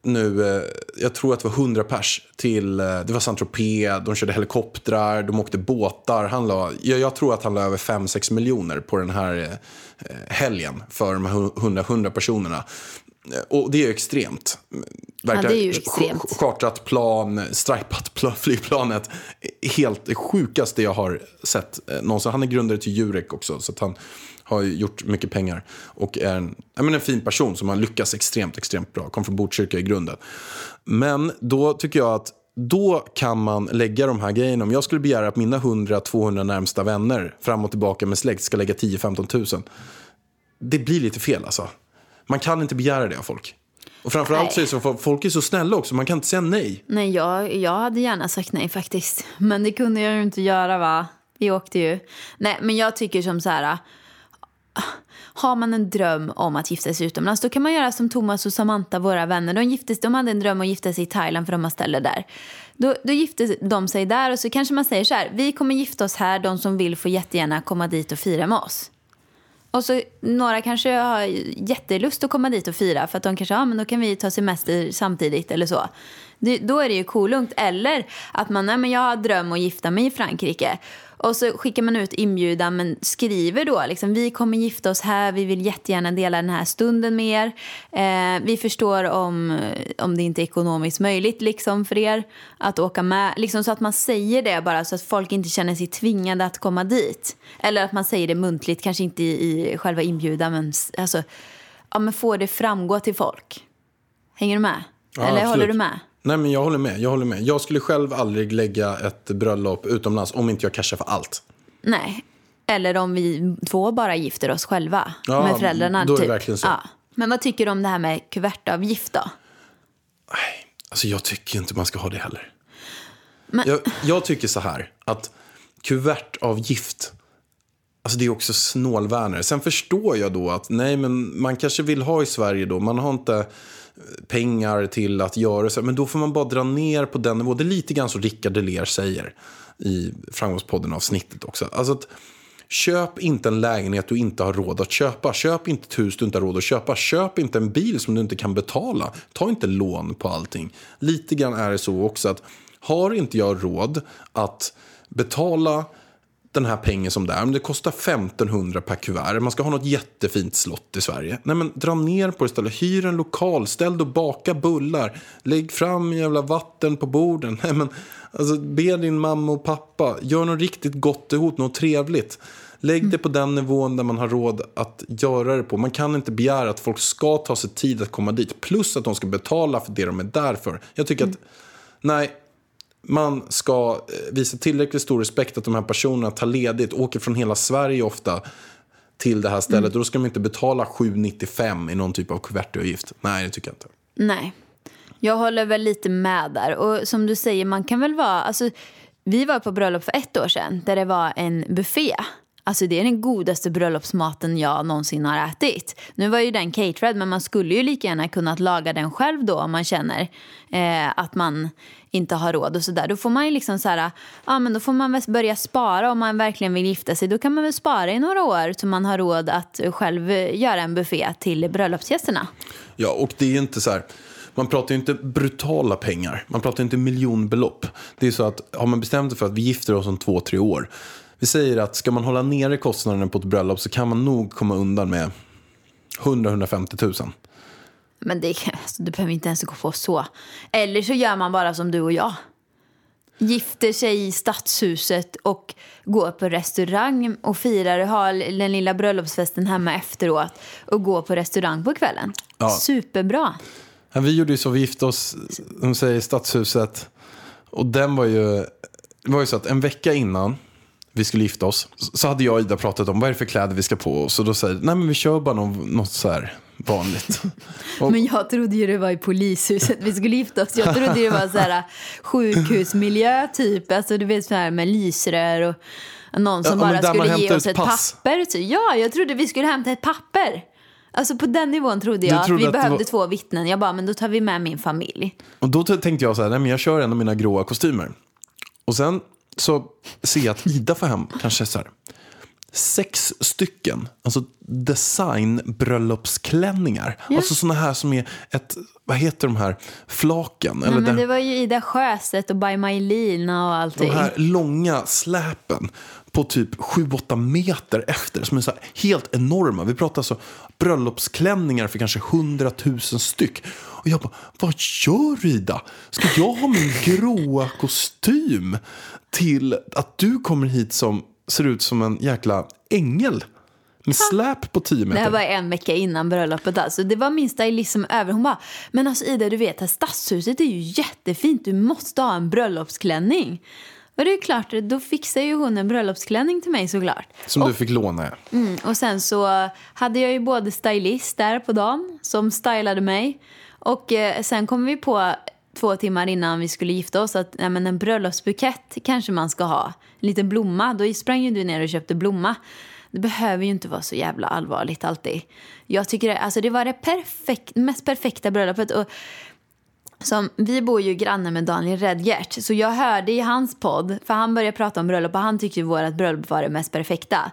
nu, eh, jag tror att det var 100 pers till, eh, det var Saint-Tropez, de körde helikoptrar, de åkte båtar. Han la, jag, jag tror att han la över 5-6 miljoner på den här eh, helgen för de här 100, 100 personerna. Och det är extremt. Verkar, ja, det är ju extremt. Chartrat plan, stripat flygplanet. Helt det sjukaste jag har sett någonsin. Han är grundare till Jurek också. Så han har gjort mycket pengar. Och är en, menar, en fin person som har lyckats extremt, extremt bra. Kom från Botkyrka i grunden. Men då tycker jag att då kan man lägga de här grejerna. Om jag skulle begära att mina 100-200 närmsta vänner fram och tillbaka med släkt ska lägga 10-15 tusen. Det blir lite fel alltså. Man kan inte begära det av folk. Och framförallt så är så, folk är så snälla också, man kan inte säga nej. Nej, jag, jag hade gärna sagt nej faktiskt. Men det kunde jag ju inte göra va. Vi åkte ju. Nej, men jag tycker som så här. Har man en dröm om att gifta sig utomlands då kan man göra som Thomas och Samantha, våra vänner. De, giftes, de hade en dröm om att gifta sig i Thailand för de har ställe där. Då, då gifte de sig där och så kanske man säger så här. Vi kommer gifta oss här, de som vill får jättegärna komma dit och fira med oss. Och så några kanske har jättelust att komma dit och fira för att de kanske, ja men då kan vi ta semester samtidigt eller så. Det, då är det ju kolugnt. Eller att man, nej men jag har dröm att gifta mig i Frankrike. Och så skickar man ut inbjudan men skriver då liksom vi kommer gifta oss här, vi vill jättegärna dela den här stunden med er. Eh, vi förstår om, om det inte är ekonomiskt möjligt liksom för er att åka med. Liksom så att man säger det bara så att folk inte känner sig tvingade att komma dit. Eller att man säger det muntligt, kanske inte i, i själva inbjudan men alltså, ja, men får det framgå till folk. Hänger du med? Ja, Eller absolut. håller du med? Nej, men jag håller med. Jag håller med. Jag skulle själv aldrig lägga ett bröllop utomlands om inte jag cashar för allt. Nej. Eller om vi två bara gifter oss själva ja, med föräldrarna. Då är det typ. verkligen så. Ja. Men vad tycker du om det här med kuvertavgift då? Nej, alltså jag tycker inte man ska ha det heller. Men... Jag, jag tycker så här att kuvertavgift Alltså det är också snålvärnare. Sen förstår jag då att nej, men man kanske vill ha i Sverige då. Man har inte pengar till att göra så. Men då får man bara dra ner på den nivån. Det är lite grann som Rickard Deler säger i Framgångspodden-avsnittet också. Alltså att, Köp inte en lägenhet du inte har råd att köpa. Köp inte ett hus du inte har råd att köpa. Köp inte en bil som du inte kan betala. Ta inte lån på allting. Lite grann är det så också att har inte jag råd att betala den här pengen som det är. Om det kostar 1500 per kuvert. Man ska ha något jättefint slott i Sverige. Nej men dra ner på det istället. Hyr en lokal. Ställ och baka bullar. Lägg fram jävla vatten på borden. Nej men alltså be din mamma och pappa. Gör något riktigt gott ihop. Något trevligt. Lägg det på den nivån där man har råd att göra det på. Man kan inte begära att folk ska ta sig tid att komma dit. Plus att de ska betala för det de är där för. Jag tycker att, nej, man ska eh, visa tillräckligt stor respekt att de här personerna tar ledigt, åker från hela Sverige ofta till det här stället. Mm. Och då ska de inte betala 7,95 i någon typ av kuvertavgift. Nej, det tycker jag inte. Nej, jag håller väl lite med där. Och som du säger, man kan väl vara... Alltså, vi var på bröllop för ett år sedan där det var en buffé. Alltså det är den godaste bröllopsmaten jag någonsin har ätit. Nu var ju den caterad men man skulle ju lika gärna kunnat laga den själv då om man känner eh, att man inte har råd och sådär. Då får man ju liksom så här, ja men då får man väl börja spara om man verkligen vill gifta sig. Då kan man väl spara i några år så man har råd att själv göra en buffé till bröllopsgästerna. Ja, och det är inte så här. Man pratar ju inte brutala pengar. Man pratar inte miljonbelopp. Det är så att har man bestämt sig för att vi gifter oss om två, tre år. Vi säger att ska man hålla nere kostnaderna på ett bröllop så kan man nog komma undan med 100-150 000. Men det, alltså, du behöver inte ens gå på så. Eller så gör man bara som du och jag. Gifter sig i stadshuset och går på restaurang och firar och har den lilla bröllopsfesten hemma efteråt och går på restaurang på kvällen. Ja. Superbra. Ja, vi gjorde ju så, vi gifte oss, de säger i stadshuset. Och den var ju, det var ju så att en vecka innan vi skulle gifta oss så hade jag och Ida pratat om vad är det för kläder vi ska på oss. Och då säger nej men vi kör bara något, något så här vanligt. Och, Men jag trodde ju det var i polishuset vi skulle gifta oss. Jag trodde det var så här sjukhusmiljö typ. Alltså du vet så här med lysrör och någon som Ja, bara skulle ge oss ett pass. papper. Så, ja, jag trodde vi skulle hämta ett papper. Alltså på den nivån trodde jag att trodde vi att behövde var- två vittnen. Jag bara, men då tar vi med min familj. och då tänkte jag så här, nej men jag kör en av mina gråa kostymer. Och sen så ser jag att Ida får hem kanske så här sex stycken, alltså designbröllopsklänningar. Alltså sådana här som är ett, vad heter de här, flaken? Eller Nej, men där- det var ju Ida Sjöstedt och By Majlina och De allting. här långa släpen på typ 7-8 meter efter som är så helt enorma. Vi pratar alltså bröllopsklänningar för kanske 100 000 styck. Och jag bara, vad gör du Ida? Ska jag ha min gråa kostym till att du kommer hit som ser ut som en jäkla ängel? Med släp på 10 Det här meter. var en vecka innan bröllopet. Alltså. Det var min stylist som över. Hon bara, men alltså Ida du vet, här stadshuset är ju jättefint. Du måste ha en bröllopsklänning. Och det är klart, då fixar ju hon en bröllopsklänning till mig såklart. Som du fick låna. Mm, och sen så hade jag ju både stylist där på dagen som stylade mig. Och eh, sen kom vi på två timmar innan vi skulle gifta oss att nej, men en bröllopsbukett kanske man ska ha. En liten blomma. Då sprang ju du ner och köpte blomma. Det behöver ju inte vara så jävla allvarligt alltid. Jag tycker det, alltså det var det perfekt, mest perfekta bröllopet. Och som, vi bor ju granne med Daniel Redgert, så jag hörde i hans podd, för han började prata om bröllop och han tyckte ju vårt bröllop var det mest perfekta.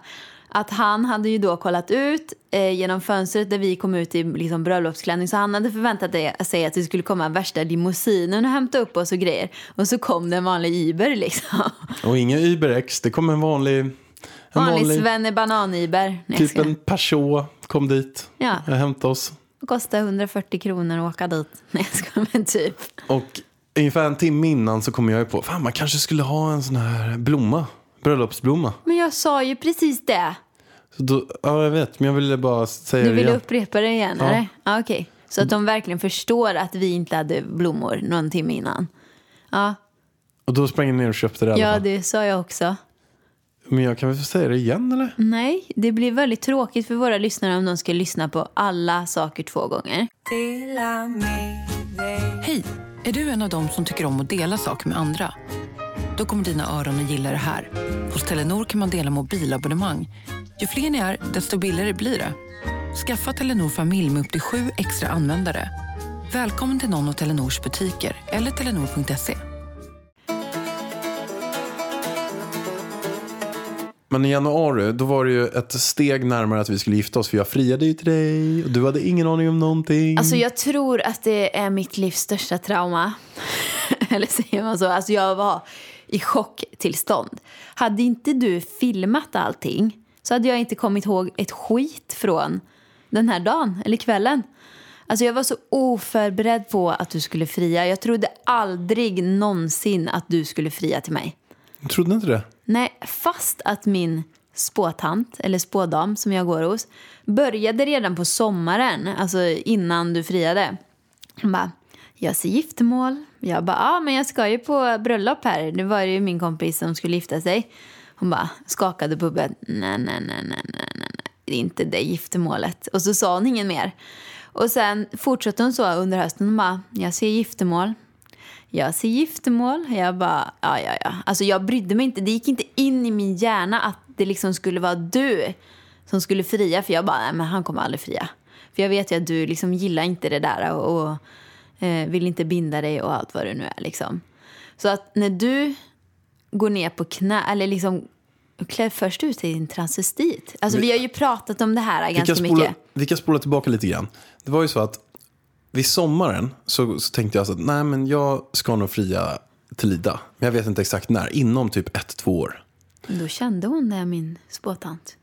Att han hade ju då kollat ut eh, genom fönstret där vi kom ut i liksom, bröllopsklänning så han hade förväntat sig att det skulle komma värsta limousinen och hämta upp oss och grejer. Och så kom det en vanlig Uber liksom. Och inga UberX, det kom en vanlig... En Vanlig, vanlig Svenne jag typ en Peugeot kom dit. Ja. Jag hämtade oss. Det kostade 140 kronor att åka dit. Nej jag skojar, men typ. Och ungefär en timme innan så kom jag på, fan man kanske skulle ha en sån här blomma, bröllopsblomma. Men jag sa ju precis det. Så då, ja jag vet, men jag ville bara säga Du det ville igen. upprepa det igen, Ja. eller? Ja, okej. Så att de verkligen förstår att vi inte hade blommor någon timme innan. Ja, Och då sprang jag ner och köpte det i alla ja fall. det sa jag också. Men jag kan väl få säga det igen eller? Nej, det blir väldigt tråkigt för våra lyssnare om de ska lyssna på alla saker två gånger. Hej! Är du en av dem som tycker om att dela saker med andra? Då kommer dina öron att gilla det här. Hos Telenor kan man dela mobilabonnemang. Ju fler ni är, desto billigare blir det. Skaffa Telenor familj med upp till sju extra användare. Välkommen till någon av Telenors butiker eller telenor.se. Men i januari, då var det ju ett steg närmare att vi skulle gifta oss. För jag friade ju till dig och du hade ingen aning om någonting. Alltså jag tror att det är mitt livs största trauma. Eller säger man så? Alltså jag var i chocktillstånd. Hade inte du filmat allting så hade jag inte kommit ihåg ett skit från den här dagen eller kvällen. Alltså jag var så oförberedd på att du skulle fria. Jag trodde aldrig någonsin att du skulle fria till mig. Jag trodde inte det. Nej, fast att min spåtant, eller spådam som jag går hos, började redan på sommaren, alltså innan du friade. Hon bara, jag ser giftermål. Jag bara, ja men jag ska ju på bröllop här. Det var ju min kompis som skulle gifta sig. Hon bara skakade på huvudet. Nej, nej, nej, nej, nej, nej, nej. Det är inte det giftermålet. Och så sa hon ingen mer. Och sen fortsatte hon så under hösten. Hon bara, jag ser giftermål. jag ser giftermål. Jag bara, ja, ja, ja. Alltså jag brydde mig inte. Det gick inte in i min hjärna att det liksom skulle vara du som skulle fria. För jag bara, nej men han kommer aldrig fria. För jag vet ju att du liksom gillar inte det där och, och eh, vill inte binda dig och allt vad det nu är liksom. Så att när du går ner på knä, eller liksom klär först ut till en transvestit. Alltså vi, Vi- har ju pratat om det här Vi ganska spola, mycket. vi kan spola tillbaka lite grann. Det var ju så att vid sommaren så, så tänkte jag så att nej men jag ska nog fria till Ida. Men jag vet inte exakt när. Inom typ ett, två år. Då kände hon det, min spåtant.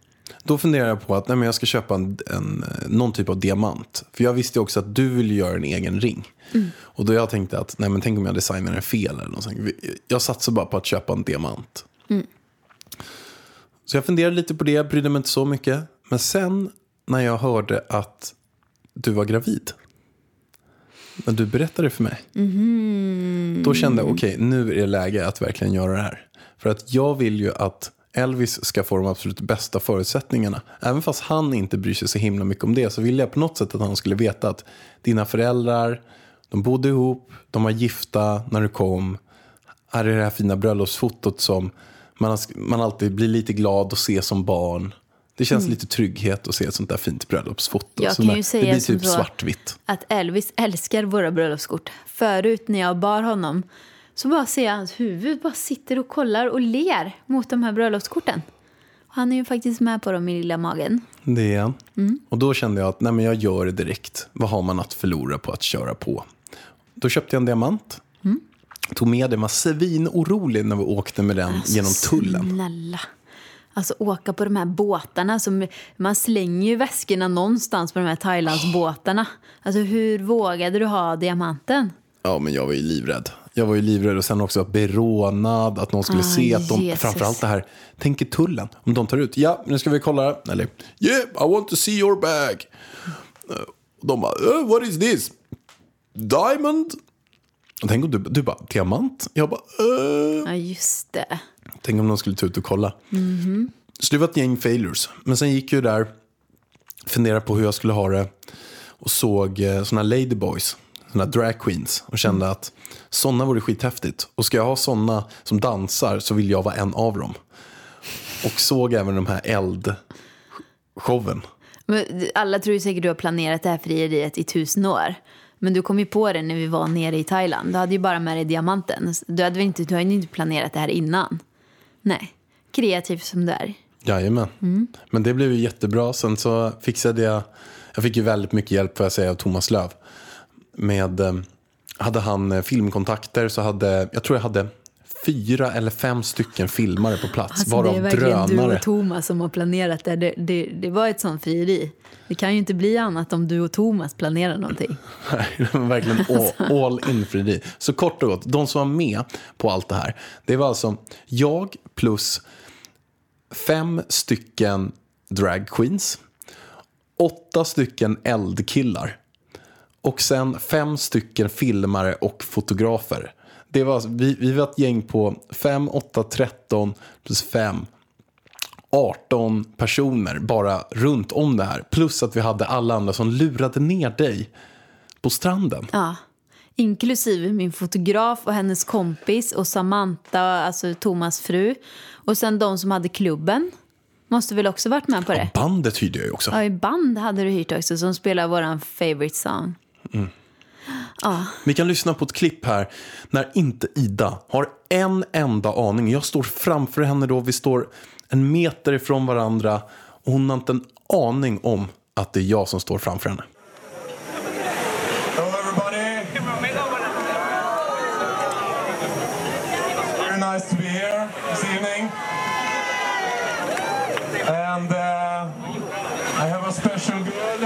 Då funderade jag på att nej, men jag ska köpa en, en, eh, någon typ av diamant. För jag visste också att du vill göra en egen ring. Och då jag tänkte att nej, men tänk om jag designar den fel. Eller. Vi- Jag satsar bara på att köpa en diamant. Så jag funderade lite på det, brydde mig inte så mycket. Men sen när jag hörde att du var gravid. När du berättade för mig. Då kände jag, okej, nu är det läge att verkligen göra det här. För att jag vill ju att Elvis ska få de absolut bästa förutsättningarna. Även fast han inte bryr sig så himla mycket om det så ville jag på något sätt att han skulle veta att dina föräldrar, de bodde ihop, de var gifta när du kom. Här är det här fina bröllopsfotot som man, man alltid blir lite glad att se som barn. Det känns lite trygghet att se ett sånt där fint bröllopsfoto. Jag kan ju säga det blir typ svartvitt. Att Elvis älskar våra bröllopskort. Förut när jag bar honom så bara ser jag hans huvud bara sitter och kollar och ler mot de här bröllopskorten. Och han är ju faktiskt med på dem i lilla magen. Det är han. Mm. Och då kände jag att nej, men jag gör det direkt. Vad har man att förlora på att köra på? Då köpte jag en diamant. Mm. Tog med den, var svinorolig när vi åkte med den genom tullen. Snälla. Alltså åka på de här båtarna. Som, man slänger ju väskorna någonstans på de här Thailandsbåtarna. Alltså hur vågade du ha diamanten? Ja, men jag var ju livrädd. Jag var ju livrädd och sen också att bli rånad, att någon skulle Ah, se att de, Jesus. framförallt det här, tänk i tullen, om de tar ut, ja, nu ska vi kolla, eller, yeah, I want to see your bag. Och de bara, "Eh, what is this? Diamond? Och tänk om du, du bara, diamant? Jag bara, eh. Ja, just det. Tänk om de skulle ta ut och kolla. Så det var ett gäng failures. Men sen gick jag där, funderade på hur jag skulle ha det och såg eh, såna ladyboys, såna drag queens och kände att såna vore skithäftigt. Och ska jag ha såna som dansar så vill jag vara en av dem. Och såg även de här eldshowen. Men alla tror ju säkert du har planerat det här frieriet i tusen år. Men du kom ju på det när vi var nere i Thailand. Du hade ju bara med dig diamanten. Du hade inte, du hade inte planerat det här innan? Nej. Kreativ som du är. Jajamän. Men det blev ju jättebra. Sen så fixade jag, jag fick ju väldigt mycket hjälp får jag säga av Thomas Löv. Med, eh, hade han eh, filmkontakter så hade, jag tror jag hade fyra eller fem stycken filmare på plats. Alltså, varav det är verkligen du drönare. och Thomas som har planerat det. Det, det. det var ett sånt frieri. Det kan ju inte bli annat om du och Thomas planerar någonting. Nej, det var verkligen all, all in frieri. Så kort och gott, de som var med på allt det här. Det var alltså jag plus fem stycken drag queens. Åtta stycken eldkillar. Och sen fem stycken filmare och fotografer. Det var, vi, vi var ett gäng på 5, 8, 13 plus 5. 18 personer bara runt om det här. Plus att vi hade alla andra som lurade ner dig på stranden. Ja. Inklusive min fotograf och hennes kompis och Samantha, alltså Thomas fru. Och sen de som hade klubben. Måste väl också varit med på det? Bandet hyrde jag ju också. Ja, i band hade du hyrt också som spelar våran favorite song. Vi kan lyssna på ett klipp här när inte Ida har en enda aning. Jag står framför henne då, vi står en meter ifrån varandra och hon har inte en aning om att det är jag som står framför henne. Hello, everybody. Very nice to be here this evening. And uh, I have a special girl,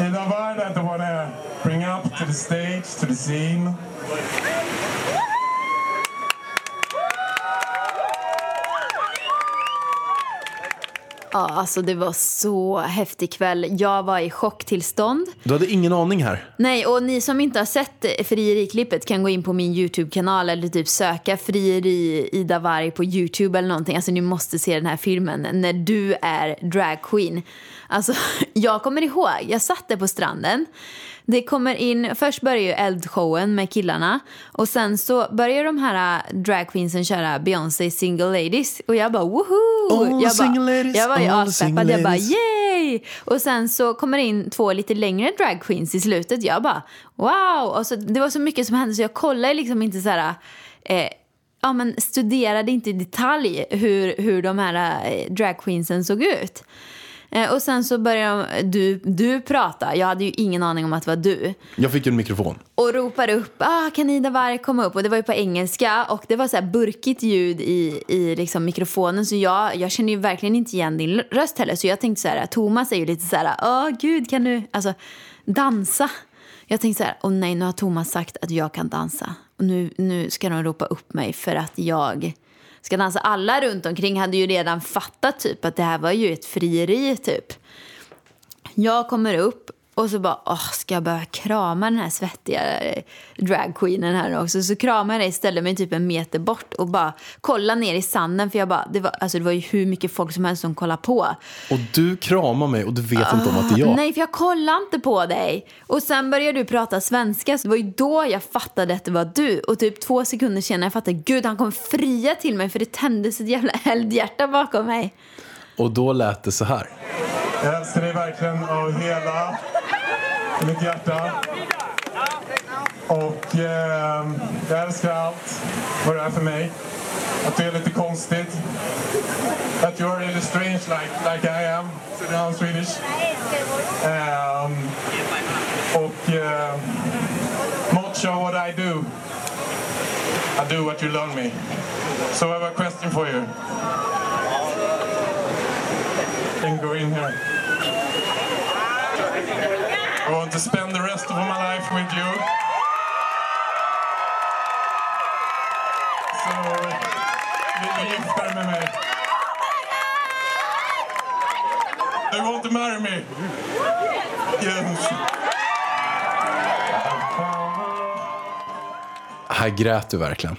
Ida Ward, that I want to bring up to the stage, to the scene. Ja, alltså det var så häftig kväll. Jag var i chocktillstånd. Du hade ingen aning här. Nej, och ni som inte har sett frieri-klippet kan gå in på min YouTube-kanal eller typ söka frieri Ida Varg på YouTube eller någonting. Alltså ni måste se den här filmen när du är dragqueen. Alltså, jag kommer ihåg, jag satt där på stranden. Det kommer in, först börjar ju eldshowen med killarna och sen så börjar de här äh, dragqueensen köra Beyoncé single ladies och jag bara woho! All jag single ladies, jag var ju aspeppad, jag bara yay! Och sen så kommer det in två lite längre dragqueens i slutet. Jag bara wow! Och så, det var så mycket som hände så jag kollade liksom inte så här eh, ja, men studerade inte i detalj hur, hur de här eh, dragqueensen såg ut. Eh, och sen så började du, du prata, jag hade ju ingen aning om att det var du. Jag fick en mikrofon. Och ropar upp, ah, kan Ida Warg komma upp? Och det var ju på engelska och det var så här burkigt ljud i, i liksom mikrofonen så jag, jag känner ju verkligen inte igen din röst heller. Så jag tänkte så här, Thomas är ju lite så här, åh gud kan du, alltså dansa? Jag tänkte så här, åh nej nu har Thomas sagt att jag kan dansa. Och nu, nu ska de ropa upp mig för att jag ska dansa. Alla runt omkring hade ju redan fattat typ att det här var ju ett frieri typ. Jag kommer upp och så bara, åh, ska jag börja krama den här svettiga dragqueenen här också? Så kramar jag dig, ställer mig typ en meter bort och bara kollar ner i sanden. För jag bara, det var, alltså det var ju hur mycket folk som helst som kollade på. Och du kramar mig och du vet inte om att det är jag. Nej, för jag kollade inte på dig. Och sen började du prata svenska, så det var ju då jag fattade att det var du. Och typ två sekunder senare jag fattade, gud han kommer fria till mig för det tändes ett jävla eldhjärta bakom mig. Och då lät det så här. Jag älskar dig verkligen av hela mitt hjärta. Och eh, jag älskar allt vad det är för mig. Att det är lite konstigt. Att you are really strange like, like I am. So now I'm Swedish. Um, och uh, much of what I do, I do what you learn me. So I have a question for you. Can go in here. I want to spend the rest of my life with you. Så vill du gifta dig med mig? Do you want to marry me? Yes. Här grät du verkligen.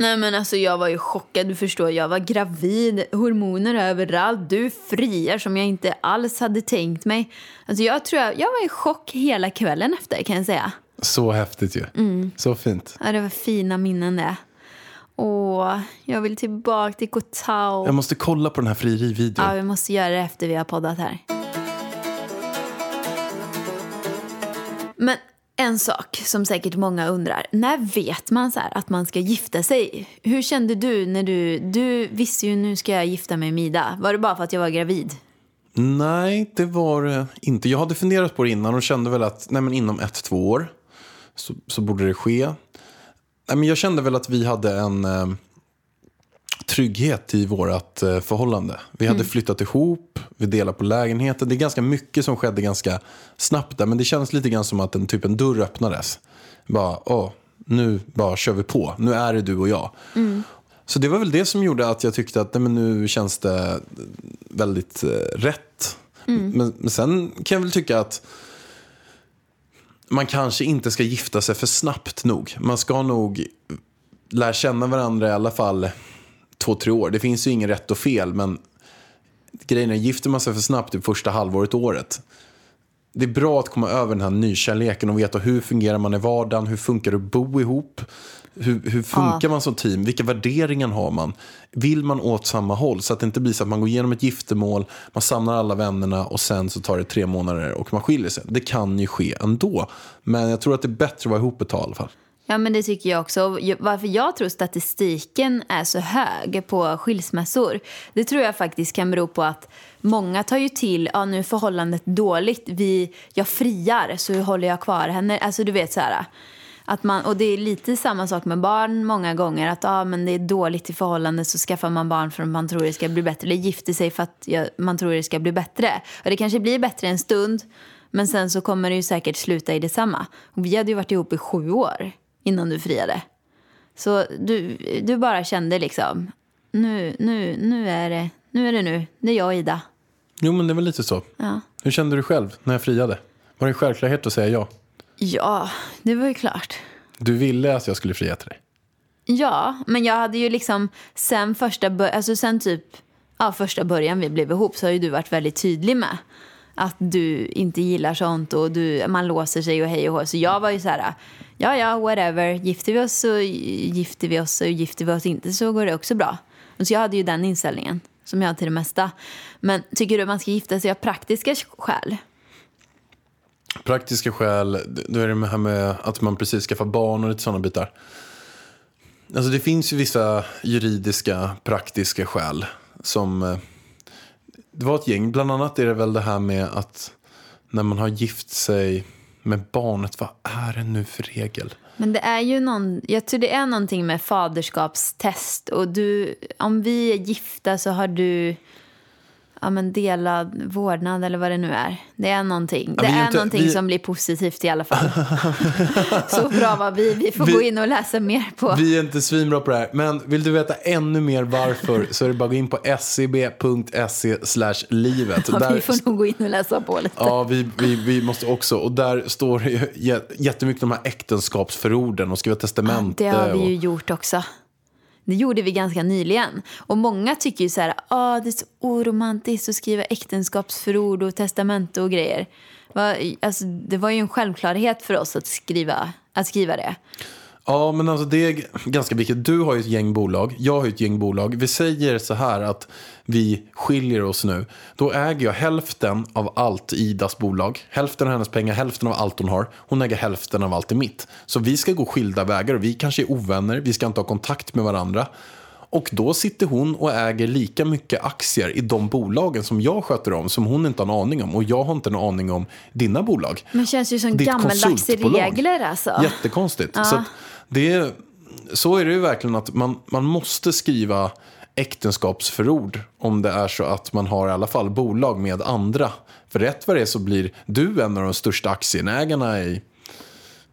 Nej men alltså jag var ju chockad, du förstår. Jag var gravid, hormoner överallt, du friar som jag inte alls hade tänkt mig. Alltså jag tror jag, jag var i chock hela kvällen efter kan jag säga. Så häftigt ju. Så fint. Ja, det var fina minnen det. Åh, jag vill tillbaka till Koh Tao. Jag måste kolla på den här frierivideon. Ja, vi måste göra det efter vi har poddat här. Men en sak som säkert många undrar. När vet man så här att man ska gifta sig? Hur kände du när du... Du visste ju nu ska jag gifta mig med Ida. Var det bara för att jag var gravid? Nej, det var det inte. Jag hade funderat på det innan och kände väl att nej, men inom ett, två år så, så borde det ske. Nej, men jag kände väl att vi hade en eh, trygghet i vårt eh, förhållande. Vi hade flyttat ihop, vi delade på lägenheten. Det är ganska mycket som skedde ganska snabbt där. Men det kändes lite grann som att en, typ en dörr öppnades. Bara, åh, nu bara kör vi på. Nu är det du och jag. Så det var väl det som gjorde att jag tyckte att nej, men nu känns det väldigt eh, rätt. Men, men sen kan jag väl tycka att man kanske inte ska gifta sig för snabbt nog. Man ska nog lära känna varandra i alla fall två, tre år. Det finns ju ingen rätt och fel, men grejen är, gifter man sig för snabbt i första halvåret året, det är bra att komma över den här nykärleken och veta hur fungerar man i vardagen, hur funkar det att bo ihop, hur, hur funkar man som team, vilka värderingar har man, vill man åt samma håll så att det inte blir så att man går igenom ett giftermål, man samlar alla vännerna och sen så tar det tre månader och man skiljer sig. Det kan ju ske ändå, men jag tror att det är bättre att vara ihop ett tag i alla fall. Ja, men det tycker jag också. Varför jag tror statistiken är så hög på skilsmässor, det tror jag faktiskt kan bero på att många tar ju till, ja nu är förhållandet dåligt, vi, jag friar så håller jag kvar henne. Alltså du vet så här. Att man, och det är lite samma sak med barn många gånger. Att ah, men det är dåligt i förhållande så skaffar man barn för att man tror det ska bli bättre. Eller gifter sig för att ja, man tror det ska bli bättre. Och det kanske blir bättre en stund. Men sen så kommer det ju säkert sluta i detsamma. Och vi hade ju varit ihop i sju år innan du friade. Så du, du bara kände liksom, nu, nu, nu, är det, nu är det nu. Det är jag och Ida. Jo, men det var lite så. Ja. Hur kände du själv när jag friade? Var det en självklarhet att säga ja? Ja, det var ju klart. Du ville att jag skulle fria till dig? Ja, men jag hade ju liksom sen första, alltså sen typ ja, första början vi blev ihop så har ju du varit väldigt tydlig med att du inte gillar sånt och du, man låser sig och hej och hå. Så jag var ju så här, ja ja, whatever, gifter vi oss så gifter vi oss och gifter vi oss inte så går det också bra. Och så jag hade ju den inställningen som jag har till det mesta. Men tycker du man ska gifta sig av praktiska skäl? Praktiska skäl, då är det det här med att man precis skaffar barn och lite sådana bitar. Alltså det finns ju vissa juridiska, praktiska skäl som... Eh, det var ett gäng, bland annat är det väl det här med att när man har gift sig med barnet, vad är det nu för regel? Men det är ju någon, jag tror det är någonting med faderskapstest. Och du, om vi är gifta så har du ja, men delad vårdnad eller vad det nu är. Det är någonting, Ja, det är inte- någonting vi- som blir positivt i alla fall. så bra var vi. Vi får Vi- gå in och läsa mer på. Vi är inte svinbra på det här, men vill du veta ännu mer varför så är det bara att gå in på scb.se livet. Ja, vi får nog gå in och läsa på lite. Ja, vi, vi, vi måste också. Och där står det ju jä- jättemycket de här äktenskapsförorden och skriva testamente. Det har vi ju och, gjort också. Det gjorde vi ganska nyligen. Och många tycker ju så här, ah, det är så oromantiskt att skriva äktenskapsförord och testamente och grejer. Va, alltså, det var ju en självklarhet för oss att skriva, att skriva det ja, men alltså det är ganska viktigt. Du har ju ett gäng bolag, jag har ju ett gäng bolag. Vi säger så här att vi skiljer oss nu. Då äger jag hälften av allt i Idas bolag. Hälften av hennes pengar, hälften av allt hon har. Hon äger hälften av allt i mitt. Så vi ska gå skilda vägar vi kanske är ovänner. Vi ska inte ha kontakt med varandra. Och då sitter hon och äger lika mycket aktier i de bolagen som jag sköter om, som hon inte har en aning om. Och jag har inte en aning om dina bolag. Men känns ju som gammaldags regler alltså. Jättekonstigt. Att det är, så är det ju verkligen att man, man måste skriva äktenskapsförord om det är så att man har i alla fall bolag med andra. För rätt vad det är så blir du en av de största aktieägarna i,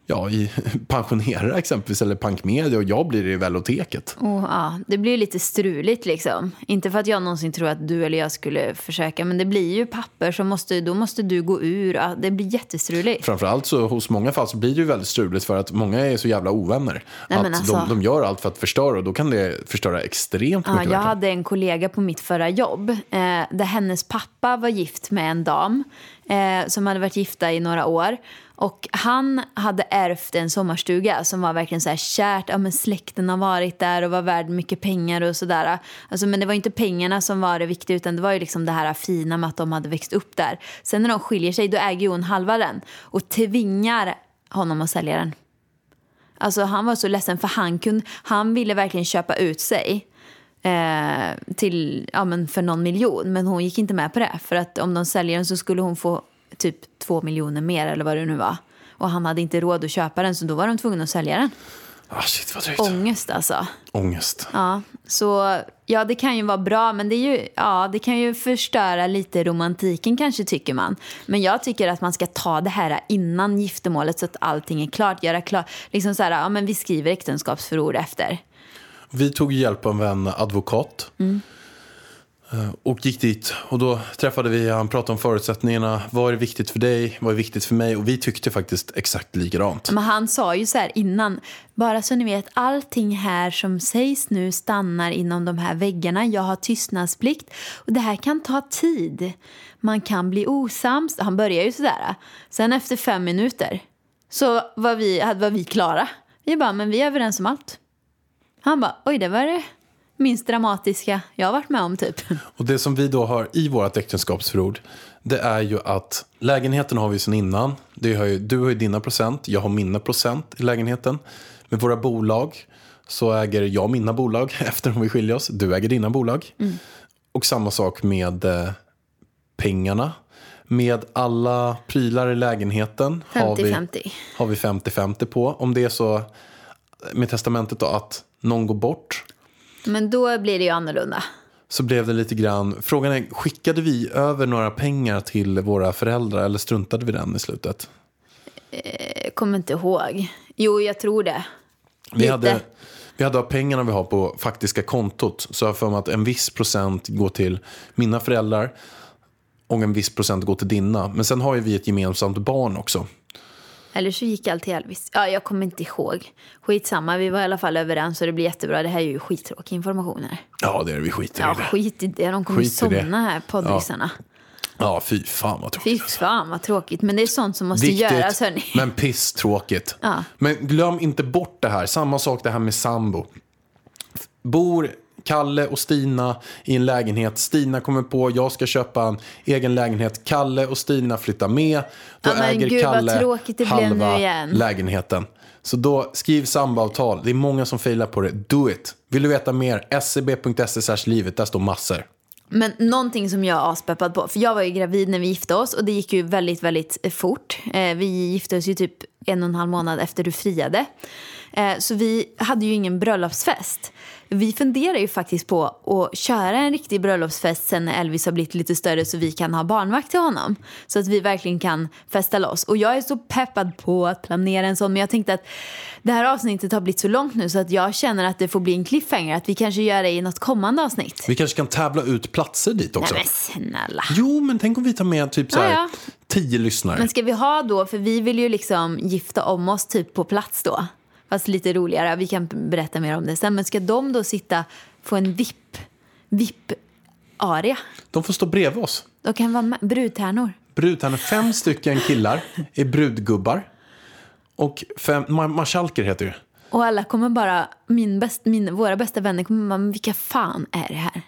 ja, i Pensionera exempelvis, eller Pankmedia och jag blir i Veloteket. Och, ja, det blir lite struligt liksom. Inte för att jag någonsin tror att du eller jag skulle försöka, men det blir ju papper som måste, då måste du gå ur. Ja, det blir jättestruligt. Framförallt så hos många fall så blir det ju väldigt struligt för att många är så jävla ovänner. Nej, att alltså- de, de gör allt för att förstöra och då kan det förstöra extremt Ja, mycket. jag verkligen. hade en kollega på mitt förra jobb eh, där hennes pappa var gift med en dam eh, som hade varit gifta i några år. Och han hade ärvt en sommarstuga som var verkligen så här kärt. Ja, men släkten har varit där och var värd mycket pengar och sådär. Alltså, men det var inte pengarna som var det viktiga utan det var ju liksom det här fina med att de hade växt upp där. Sen när de skiljer sig då äger hon halva den och tvingar honom att sälja den. Alltså han var så ledsen för han, kunde, han ville verkligen köpa ut sig eh, till, ja, men för någon miljon. Men hon gick inte med på det. För att om de säljer den så skulle hon få typ två miljoner mer eller vad det nu var. Och han hade inte råd att köpa den så då var de tvungna att sälja den. Ah, shit vad drygt. Ångest alltså. Ångest. Ja, så ja, det kan ju vara bra, men det, är ju, ja, det kan ju förstöra lite romantiken kanske tycker man. Men jag tycker att man ska ta det här innan giftermålet så att allting är klart. Göra klart, liksom så här, ja men vi skriver äktenskapsförord efter. Vi tog hjälp av en advokat. Eh, Eh, och gick dit och då träffade vi, han pratade om förutsättningarna. Vad är viktigt för dig? Vad är viktigt för mig? Och vi tyckte faktiskt exakt likadant. Men han sa ju så här innan, bara så ni vet, allting här som sägs nu stannar inom de här väggarna. Jag har tystnadsplikt och det här kan ta tid. Man kan bli osams. Han börjar ju sådär. Sen efter fem minuter så var vi, var vi klara. Vi bara, men vi är överens om allt. Han bara, oj det var det minst dramatiska jag har varit med om typ. Och det som vi då har i vårt äktenskapsförord, det är ju att lägenheten har vi sedan innan. Har ju, du har ju dina procent, jag har mina procent i lägenheten. Med våra bolag så äger jag mina bolag efter om vi skiljer oss. Du äger dina bolag. Och samma sak med eh, pengarna. Med alla prylar i lägenheten har vi 50-50. har vi 50-50 på. Om det är så med testamentet då att någon går bort Men då blir det ju annorlunda. så blev det lite grann, frågan är, skickade vi över några pengar till våra föräldrar eller struntade vi den i slutet? Jag kommer inte ihåg. Jo, jag tror det. Vi Lite. hade, vi hade pengarna vi har på faktiska kontot så jag för mig att en viss procent går till mina föräldrar och en viss procent går till dina. Men sen har ju vi ett gemensamt barn också. Eller så gick allt till Elvis. Ja, jag kommer inte ihåg. Skitsamma, vi var i alla fall överens och det blir jättebra. Det här är ju skittråkig information här. Ja, det är det. Vi skiter Ja, i det. skit i det. De kommer Skit det. somna här, poddlyssnarna. Ja, fy fan vad Fy tråkigt. fan vad tråkigt. Men det är sånt som måste göras, hörni. men pisstråkigt. Ja. Men glöm inte bort det här. Samma sak det här med sambo. Bor Kalle och Stina i en lägenhet. Stina kommer på, jag ska köpa en egen lägenhet. Kalle och Stina flyttar med. Då Ja, men äger gud, Kalle halva lägenheten. Så då skriv samboavtal. Det är många som failar på det. Do it. Vill du veta mer? scb.se livet. Där står massor. Men någonting som jag är aspeppad på, för jag var ju gravid när vi gifte oss och det gick ju väldigt, väldigt eh, fort. Eh, vi gifte oss ju typ en och en halv månad efter du friade. Eh, så vi hade ju ingen bröllopsfest. Vi funderar ju faktiskt på att köra en riktig bröllopsfest sen när Elvis har blivit lite större så vi kan ha barnvakt till honom. Så att vi verkligen kan festa loss. Och jag är så peppad på att planera en sån men jag tänkte att det här avsnittet har blivit så långt nu så att jag känner att det får bli en cliffhanger. Att vi kanske gör det i något kommande avsnitt. Vi kanske kan tävla ut platser dit också. Nej men snälla. Jo, men tänk om vi tar med typ så här Ja, ja. tio lyssnare. Men ska vi ha då, för vi vill ju liksom gifta om oss typ på plats då. Fast lite roligare, vi kan berätta mer om det sen. Men ska de då sitta på en VIP, VIP-area? De får stå bredvid oss. De kan vara med- brudtärnor. Brudtärnor, fem stycken killar är brudgubbar. Och fem, ma- marskalker heter det. Och alla kommer bara, min bäst, min, våra bästa vänner kommer bara, men vilka fan är det här?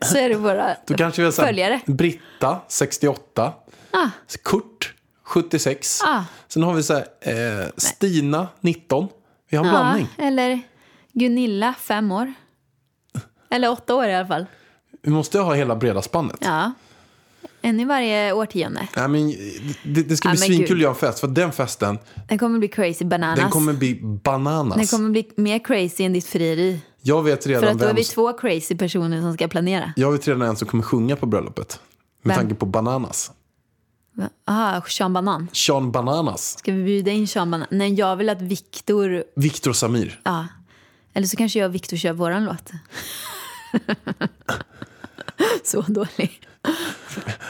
Så är det våra Då kanske vi har följare. Britta, 68. Ah. Kurt, 76. Ah. Sen har vi så här, eh, Stina, 19. Vi har en blandning. Ja, eller Gunilla, fem år. Eller åtta år i alla fall. Vi måste ha hela breda spannet. Ja. En i varje årtionde. Nej, men, det, det ska Ja, bli svinkul att göra en fest. För den festen, Den kommer bli crazy bananas. den kommer bli bananas. Den kommer bli mer crazy än ditt frieri. Jag vet redan För att då är vi två crazy personer som ska planera. Jag vet redan en som kommer sjunga på bröllopet. Med Vem? tanke på Bananas. Aha, Sean Banan. Sean Bananas. Ska vi bjuda in Sean Banan? Nej, jag vill att Viktor... Viktor Samir. Ja. Eller så kanske jag och Viktor kör våran låt. så dålig.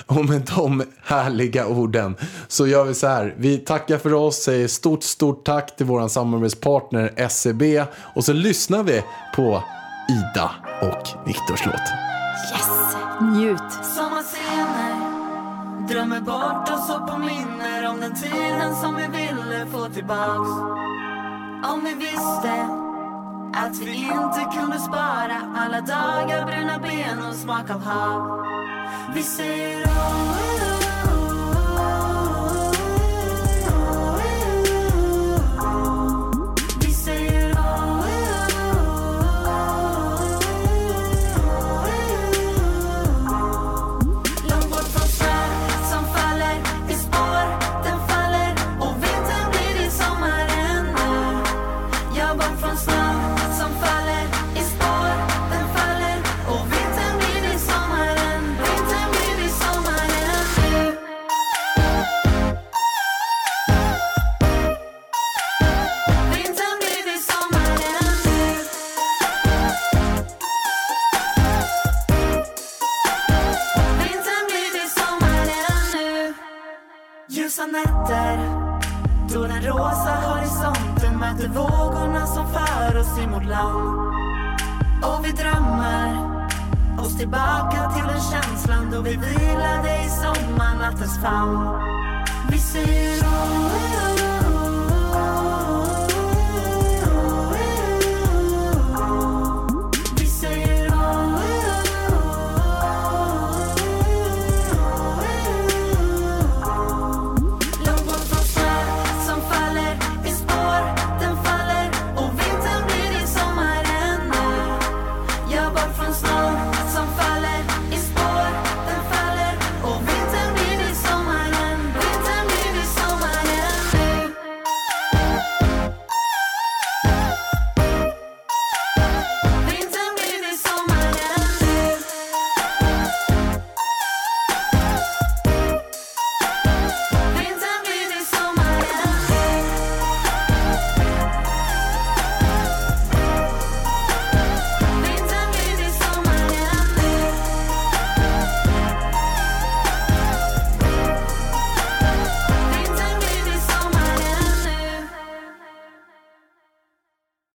Och med de härliga orden så gör vi så här. Vi tackar för oss, säger stort, stort tack till vår samarbetspartner SEB. Och så lyssnar vi på Ida och Viktors låt. Yes! Njut. Drömmer bort oss och påminner om den tiden som vi ville få tillbaks. Om vi visste att vi inte kunde spara alla dagar, bruna ben och smak av hav. Vi säger oh-oh-oh